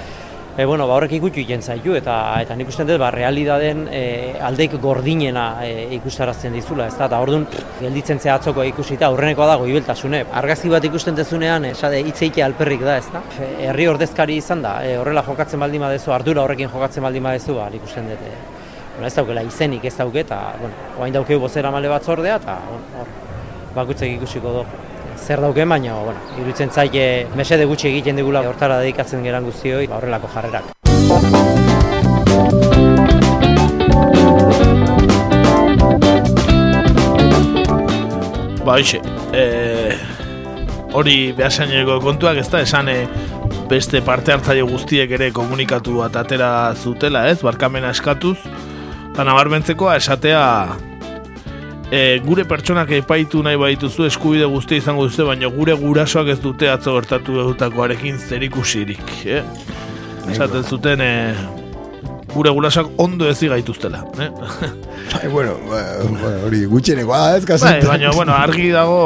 E, bueno, ba, horrek ikutu egiten zaitu eta eta nik uste dut ba realidaden e, aldeik gordinena e, ikustarazten dizula, ezta? Ta ordun gelditzen zea atzoko ikusita aurrenekoa dago ibeltasune. Argazki bat ikusten dezunean, esade hitzeike alperrik da, ezta? E, Herri ordezkari izan da, e, horrela jokatzen baldin badezu, ardura horrekin jokatzen baldin badezu, ba nik uste dut e, ez daukela izenik ez dauke eta bueno, orain daukeu bozera male batzordea eta hor bakutzek ikusiko du zer dauken, baina, bueno, iruditzen zaike mesede gutxi egiten digula hortara dedikatzen geran guztioi, ba, horrelako jarrerak. Ba, hoxe, e, hori behasaineko kontuak ez da, esan e, beste parte hartzaile guztiek ere komunikatu bat atera zutela, ez, barkamena eskatuz, eta nabarmentzekoa esatea e, gure pertsonak epaitu nahi baituzu eskubide guztia izango duzu, baina gure gurasoak ez dute atzo gertatu dutakoarekin zerikusirik, eh? Esaten zuten, e, gure gurasoak ondo ezi gaituztela, eh? bai, bueno, ba, bueno, hori gutxenekoa da, ez, kasu. Bai, baina, bueno, argi dago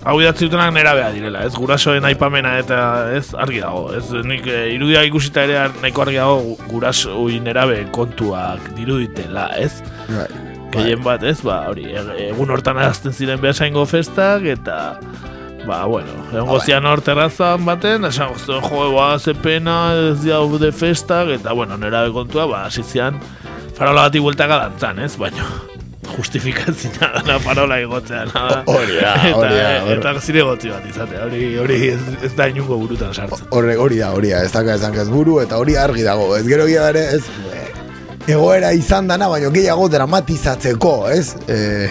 hau idatzi dutenak nera beha direla, ez gurasoen aipamena eta ez argi dago, ez nik e, irudia ikusita ere nahiko argi dago gurasoi nerabe kontuak diruditela, ez? Bai. Gehien bat, ez, ba, hori, egun hortan azten ziren behasaingo festak, eta, ba, bueno, egon gozian hor terrazan baten, esan goztuen, jo, ba, ze pena, ez daude festak, eta, bueno, nerabe kontua, ba, asizian, farola bati bueltaka dantzan, ez, baina, justifikazioa dana parola igotzea, nada. Hori da, Eta- hori da, hori. Eta zinegotzi bat izatea, hori, hori ez, ez da inungo burutan sartzen. Hori da, hori da, ez daka ez buru, eta hori argi dago, ez gero gira ere, ez, egoera izan dana, baina gehiago dramatizatzeko, ez, e,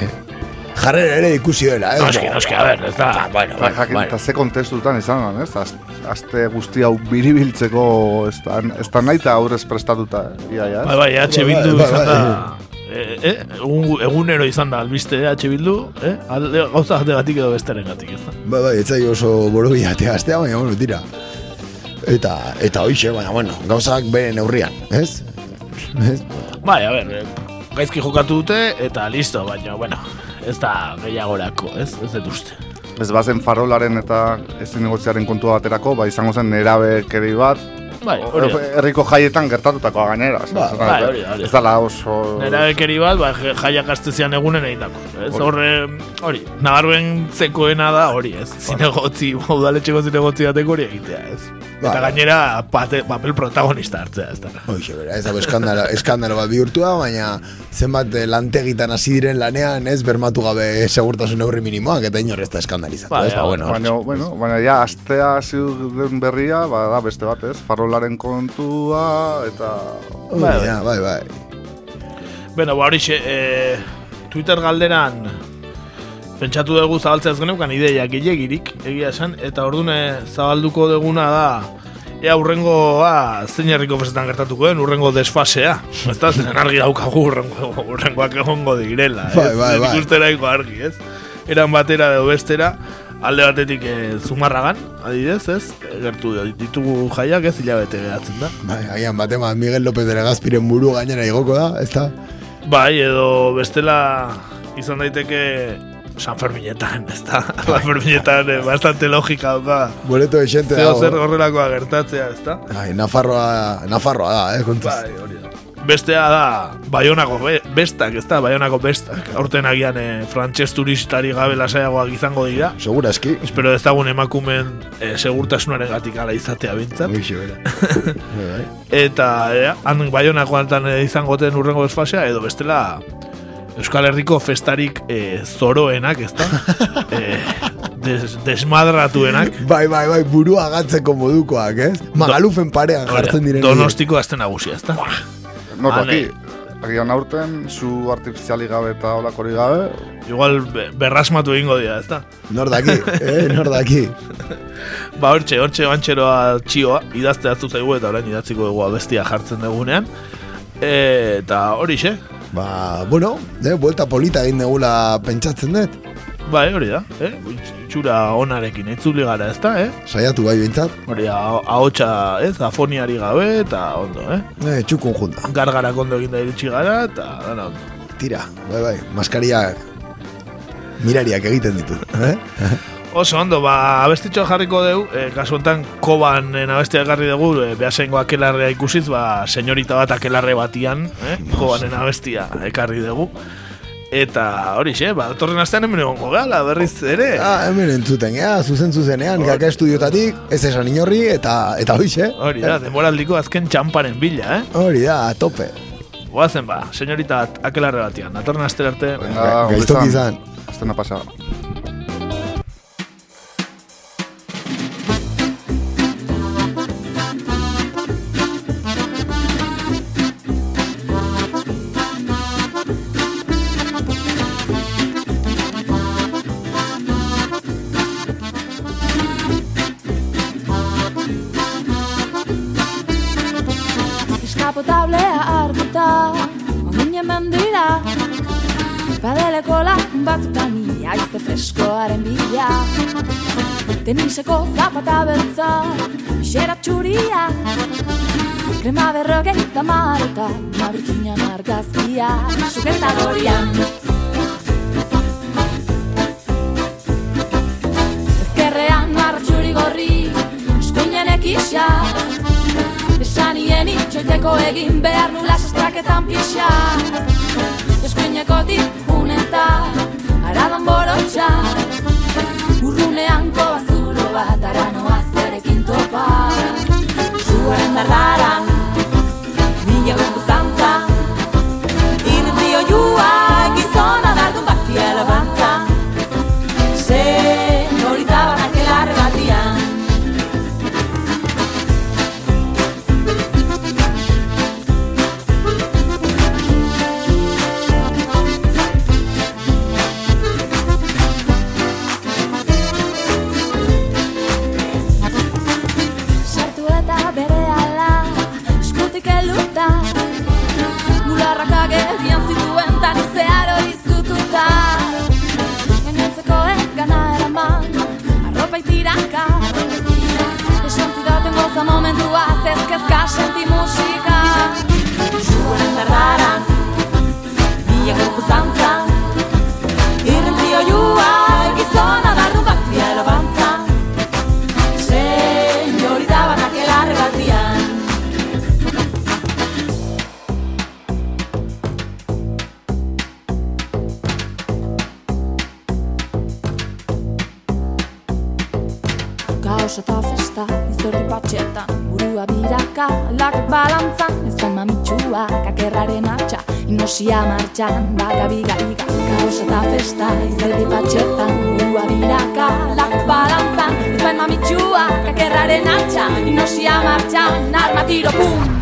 jarrera ere ikusi dela, ez, Noski, noski, a ber, ez da, bueno, Bai, jakin, eta ze kontestutan izan da, ez? Az- Aste guzti hau biribiltzeko ez da, ez da nahi eta aurrez prestatuta, ia, ia, ez? Bai, bai, EH Bildu izan da, eh, eh, egun, egunero izan da albiste eh, H Bildu, eh? Alde, gauza bategatik edo besteren gatik, ez da? Bai, bai, etzai oso borobia astea, baina, bueno, tira. Eta, eta hoxe, baina, bueno, gauzak bere neurrian, ez? Ez? Bai, a eh, gaizki jokatu dute, eta listo, baina, bueno, ez da gehiagorako, ez? Ez dut uste. Ez bazen farolaren eta ezin negotziaren kontua baterako, ba izango zen nerabekeri bat, Bai, hori da. herriko jaietan gertatutakoa gainera. Ba, bai, hori da, da. Ez dala oso... Nera bekeri bat, ba, jaiak astezian egunen egin dako. Ez horre, hori, nabarben zekoena da hori, ez? Zinegotzi, udaletxeko zinegotzi bateko hori egitea, ez? Ba, Eta gainera, pate, papel protagonista hartzea, ez da. Hoxe, bera, ez da eskandalo, eskandalo bat bihurtua, baina zenbat eh, lantegitan hasi diren lanean, ez bermatu gabe segurtasun neurri minimoak, eta inor ez da eskandalizatu, ez? Ba, bueno, baina, bueno, baina ja, astea hasi den berria, ba, da beste bat, ez? Farolaren kontua, eta... Bai, bai, bai, bai. Bueno, ba hori e, Twitter galderan pentsatu dugu zabaltzea ez geneukan ideia gilegirik, egia esan, eta ordune zabalduko duguna da ea urrengoa zein herriko festetan gertatuko den, urrengo desfasea. Ez da, zenen argi daukagu urrengo, urrengoak egongo direla, ez? Bai, bai, bai. Argi, ez? Eran batera edo bestera, alde batetik e, zumarragan, adidez, ez? Gertu ditugu jaiak ez hilabete geratzen da. Bai, agian batema Miguel López de Legazpiren buru gainera igoko da, ez da? Bai, edo bestela izan daiteke San Ferminetan, ez da? San Ferminetan eh, bastante logika dauka. Boleto de xente Zeo dago. zer horrelakoa gertatzea, ez da? Bai, Nafarroa, Nafarroa da, eh, kontuz. Bai, hori da. Bestea da, Baionako be, bestak, ez da, Baionako bestak. Aurten agian e, frantxez turistari gabe lasaiagoak izango dira. Segura eski. Espero ezagun emakumen e, segurtasunaren gatik ala izatea bintzat. Uixe, bera. bai. Eta, ea, han Baionako altan e, izango den urrengo desfasea, edo bestela Euskal Herriko festarik e, zoroenak, ez da? e, des, desmadratuenak. Bai, bai, bai, burua gatzeko modukoak, ez? Magalufen parean jartzen diren. Donostiko azten nagusia, ez da? No, Vale. aquí, agian aurten, zu artifiziali gabe eta olakori gabe, Igual be- berrasmatu egingo dira, ez da? Nor daki, eh, nor daki. Ba, hortxe, hortxe bantxeroa txioa, idazte hartu zaigu eta orain idatziko dugu abestia jartzen dugunean. E, eta horixe, Ba, bueno, eh, buelta polita egin degula pentsatzen dut. Bai, hori da, eh? Itxura onarekin, itzuli gara, ez da, eh? Saiatu bai bintzat. Hori, aho- ahotsa, ez, afoniari gabe, eta ondo, eh? Eh, txukun junta. Gargarak ondo egin da iritsi gara, eta dana ondo. Tira, bai, bai, maskariak mirariak egiten ditu, eh? Oso ondo, ba, abestitxoa jarriko deu, e, kasu honetan koban en abestia ekarri dugu, e, behasengo akelarrea ikusiz, ba, senyorita bat akelarre batian, eh? kobanen abestia ekarri dugu. Eta hori xe, ba, torren astean hemen egongo gala, berriz ere. Ah, hemen entzuten, ja, zuzen zuzenean, kaka estudiotatik, ez esan inorri, eta eta hoxe. Hori da, demoraldiko azken txamparen bila, eh? Hori da, a tope. Goazen ba, senyorita akelarre batian, datorren astera arte. Venga, Gaiztoki izan. Estena pasada. Teniseko zapata beltza Xera txuria. Krema berrogeita marota Mabirkinan argazkia Suketa dorian. Ezkerrean marra txuri gorri Eskuinen ekisa. Esanien itxoiteko egin behar nula sestraketan pixa. Eskuineko tipun eta aradan borotxa. Urrunean bat aranoa zerekin topa. Zuaren dardaran, mila martxan, baga biga biga Kaosa eta festa, izerdi patxetan Burua biraka, lakut balantzan. Ez bain mamitxua, kakerraren altxan Inosia martxan, armatiro pum.